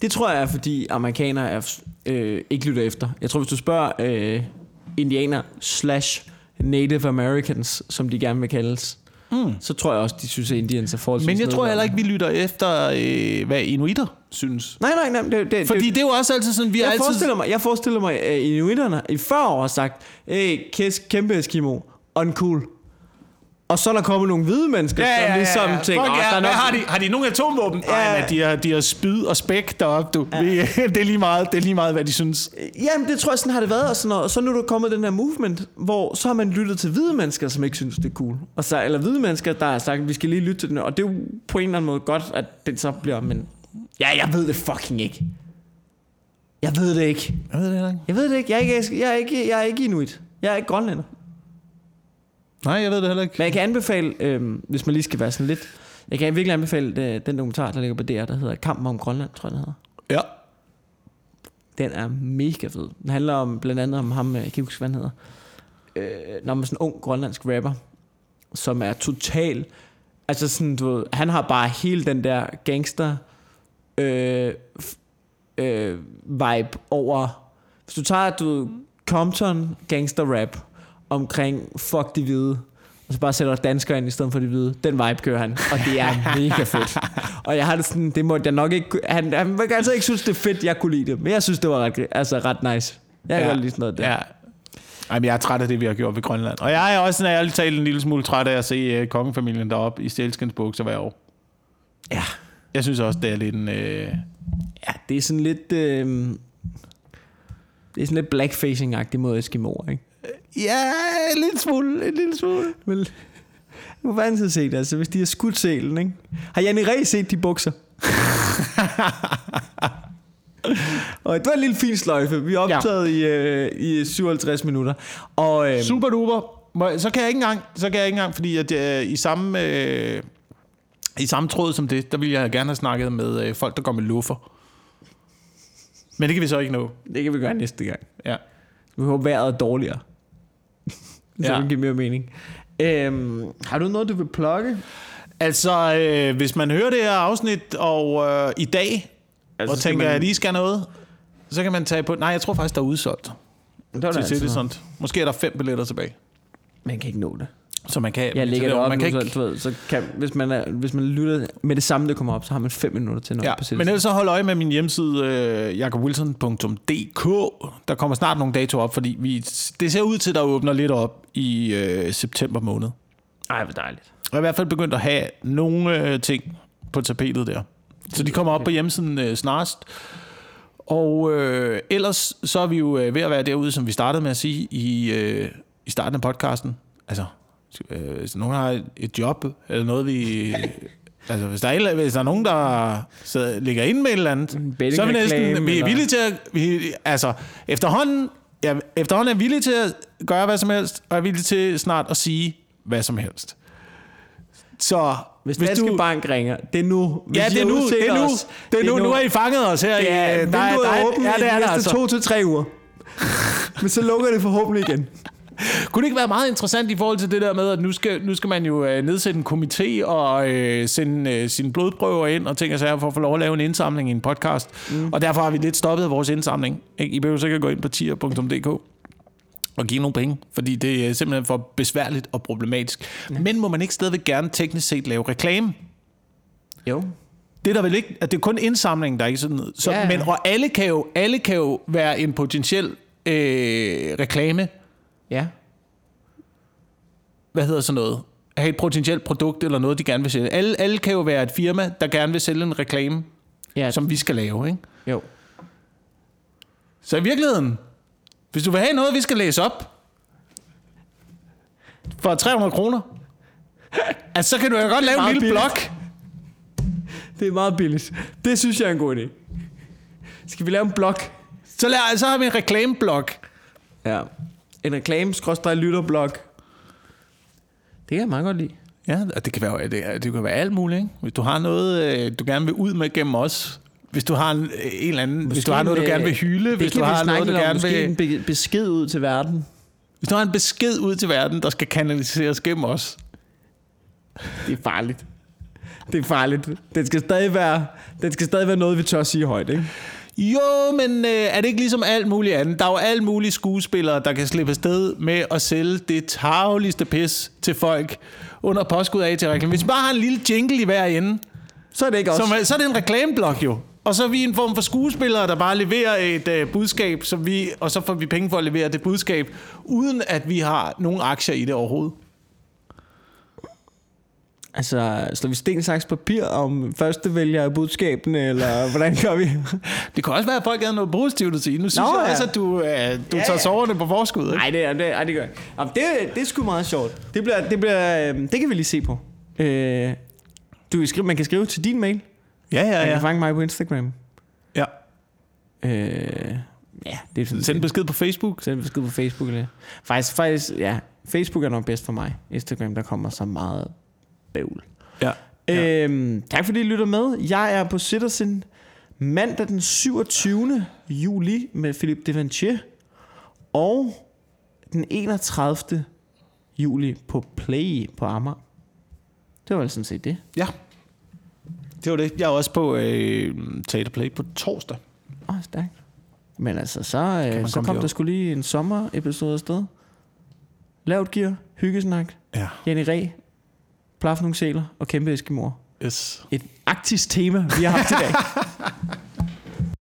Det tror jeg er, fordi amerikanere er, øh, ikke lytter efter. Jeg tror, hvis du spørger øh, indianer slash Native Americans, som de gerne vil kaldes, mm. så tror jeg også, de synes, at Indians er forholdsvis Men jeg tror heller ikke, vi lytter efter, øh, hvad inuitter synes. Nej, nej, nej. Det, det, Fordi det, det er jo også altid sådan, vi jeg, altid... forestiller mig, jeg forestiller mig, at inuitterne i 40 år har sagt, hey, kæs, kæmpe Eskimo, uncool. Og så er der kommet nogle hvide mennesker, som ligesom tænker, Fuck "Åh, ja, der er nok har de? Har de nogle atomvåben? Ja. Nej, men de har, de har spyd og spæk deroppe, du. Ja. Det, er lige meget, det er lige meget, hvad de synes. Jamen, det tror jeg, sådan har det været. Og, sådan noget. og så nu er der kommet den her movement, hvor så har man lyttet til hvide mennesker, som ikke synes, det er cool. Og så, eller hvide mennesker, der har sagt, at vi skal lige lytte til den. Og det er jo på en eller anden måde godt, at det så bliver... Men ja, jeg ved det fucking ikke. Jeg ved det ikke. Jeg ved det ikke. Jeg ved det ikke. Jeg er ikke, jeg er ikke, jeg er ikke inuit. Jeg er ikke grønlænder. Nej, jeg ved det heller ikke. Men jeg kan anbefale, øhm, hvis man lige skal være sådan lidt... Jeg kan virkelig anbefale øh, den dokumentar, der ligger på DR, der hedder Kampen om Grønland, tror jeg, den hedder. Ja. Den er mega fed. Den handler om, blandt andet om ham, øh, jeg kan ikke huske, hvad han hedder. Øh, når man er sådan en ung grønlandsk rapper, som er total... Altså sådan, du ved, han har bare hele den der gangster øh, øh, vibe over... Hvis du tager, du ved, Compton gangster rap omkring fuck de hvide, og så bare sætter danskere ind i stedet for de hvide. Den vibe kører han, og det er mega fedt. Og jeg har det sådan, det må jeg nok ikke... Han, han vil altså ikke synes, det er fedt, jeg kunne lide det, men jeg synes, det var ret, altså ret nice. Jeg kan Ja. godt lide sådan noget der. Ja. Ej, men jeg er træt af det, vi har gjort ved Grønland. Og jeg er også, når jeg talt, en lille smule træt af at se uh, kongefamilien deroppe i Stelskens bukser hver år. ja. Jeg synes også, det er lidt en... Uh... Ja, det er sådan lidt... Øh, det er sådan lidt blackfacing-agtig mod Eskimoer, ikke? Ja, en lille smule, en lille smule. Men, nu var han så set, altså, hvis de har skudt selen, ikke? Har Janne Ræ set de bukser? og det var en lille fin sløjfe. Vi er optaget ja. i, øh, i 57 minutter. Og, øh, Super duper. Så kan jeg ikke engang, så kan jeg ikke engang, fordi at, øh, i samme... Øh, i samme tråd som det, der ville jeg gerne have snakket med øh, folk, der går med luffer. Men det kan vi så ikke nå. det kan vi gøre næste gang. Ja. Vi håber, vejret er dårligere. Så Ja. det giver mere mening. Øhm, har du noget, du vil plukke? Altså, øh, hvis man hører det her afsnit og øh, i dag, Altså, og tænker, man- at I skal noget, så kan man tage på... Nej, jeg tror faktisk, der er udsolgt Det var til altså Citizen. Måske er der fem billetter tilbage. Man kan ikke nå det. Så man kan... Jeg lægger det op man nu, kan så, ikke, du ved, så kan, hvis, man er, hvis man lytter med det samme, det kommer op, så har man fem minutter til noget Ja, på men ellers så hold øje med min hjemmeside, øh, jakobwilson.dk. Der kommer snart nogle datoer op, fordi vi, det ser ud til, at der åbner lidt op i øh, september måned. Ej, hvor dejligt. Og jeg er i hvert fald begyndt at have nogle øh, ting på tapetet der. Så de kommer op på hjemmesiden øh, snarest. Og øh, ellers så er vi jo øh, ved at være derude, som vi startede med at sige i, øh, i starten af podcasten. Altså, øh, hvis nogen har et- job, eller noget vi... Altså, hvis der, er, hvis der er nogen, der sidder, ligger inde med et eller andet, så er vi næsten vi er villige til at... Vi, altså, efterhånden, ja, efterhånden er vi villige til at gøre hvad som helst, og er villige til snart at sige hvad som helst. Så Hvis, hvis Danske du... Bank ringer, det er nu. Hvis Ja, det er nu. Det er nu. os, Det er nu. Nu har I fanget os her. Er, i, øh, vinduet er åbent ja, det er de næste altså. to til tre uger. Men så lukker det forhåbentlig igen. Kunne det ikke være meget interessant i forhold til det der med, at nu skal, nu skal man jo øh, nedsætte en komité og øh, sende øh, sine blodprøver ind og ting og sager for at få lov at lave en indsamling i en podcast. Mm. Og derfor har vi lidt stoppet vores indsamling. Ikke? I behøver sikkert gå ind på tier.dk og give nogle penge, fordi det er simpelthen for besværligt og problematisk. Ja. Men må man ikke stadigvæk gerne teknisk set lave reklame? Jo. Det er der vel ikke, at det er kun indsamling, der er ikke sådan noget. Så, ja. Men, og alle kan, jo, alle kan jo være en potentiel øh, reklame Ja. hvad hedder sådan noget, have et potentielt produkt eller noget, de gerne vil sælge. Alle, alle kan jo være et firma, der gerne vil sælge en reklame, Ja, som vi skal lave. Ikke? jo. Så i virkeligheden, hvis du vil have noget, vi skal læse op, for 300 kroner, altså, så kan du jo godt lave en lille billigt. blog. Det er meget billigt. Det synes jeg er en god idé. Skal vi lave en blog? Så, lad, så har vi en reklameblog. Ja. En reklame, lytterblog. Det kan jeg meget godt lide. Ja, og det kan være, det, det kan være alt muligt. Ikke? Hvis du har noget, øh, du gerne vil ud med gennem os, hvis du har en, en eller anden, hvis du har noget, du en, gerne vil øh, hylde, det hvis du har noget, du om. gerne Måske en vil, be- besked ud til verden. hvis du har en besked ud til verden, der skal kanaliseres gennem os, Det er farligt. Det er farligt. Den skal stadig være, den skal stadig være noget, vi tør sige højt, ikke? Jo, men øh, er det ikke ligesom alt muligt andet? Der er jo alt mulige skuespillere, der kan slippe afsted med at sælge det tavligste pis til folk under påskud af til reklame. Hvis vi bare har en lille jingle i hver ende, Så er det ikke os. så, så er det en reklameblok jo. Og så er vi en form for skuespillere, der bare leverer et øh, budskab, som vi, og så får vi penge for at levere det budskab, uden at vi har nogen aktier i det overhovedet. Altså, slår vi sten, saks, papir om første vælger af budskabene, eller hvordan gør vi? Det kan også være, at folk havde noget positivt at sige. Nu synes Nå, jeg ja. også, at du, øh, du Ja, tager ja. soverne på forskud. Ikke? Nej, det, er- det, ej, det gør jeg. Jamen, det, det er sgu meget sjovt. Det, bliver, det, bliver, øhm, det kan vi lige se på. Øh, du kan skrive, man kan skrive til din mail. Ja, ja, Man kan ja. fange mig på Instagram. ja. Øh, ja, det er sådan Send besked på Facebook. Send besked på Facebook. Eller. Faktisk, faktisk, ja. Facebook er nok bedst for mig. Instagram, der kommer så meget bøvl. Ja. Ja. Øhm, tak fordi I lytter med. Jeg er på Citizen mandag den 27. juli med Philip Devanchier. Og den 31. juli på Play på Amager. Det var vel sådan set det. Ja. Det var det. Jeg er også på øh, Teater Play på torsdag. Åh, oh, stærkt. Men altså, så, øh, så kom der skulle lige en sommer-episode afsted. Lavt gear, hyggesnak, Ja. Jenny Ræ, plaf nogle sæler og kæmpe eskimor. Yes. Et arktisk tema, vi har haft i dag.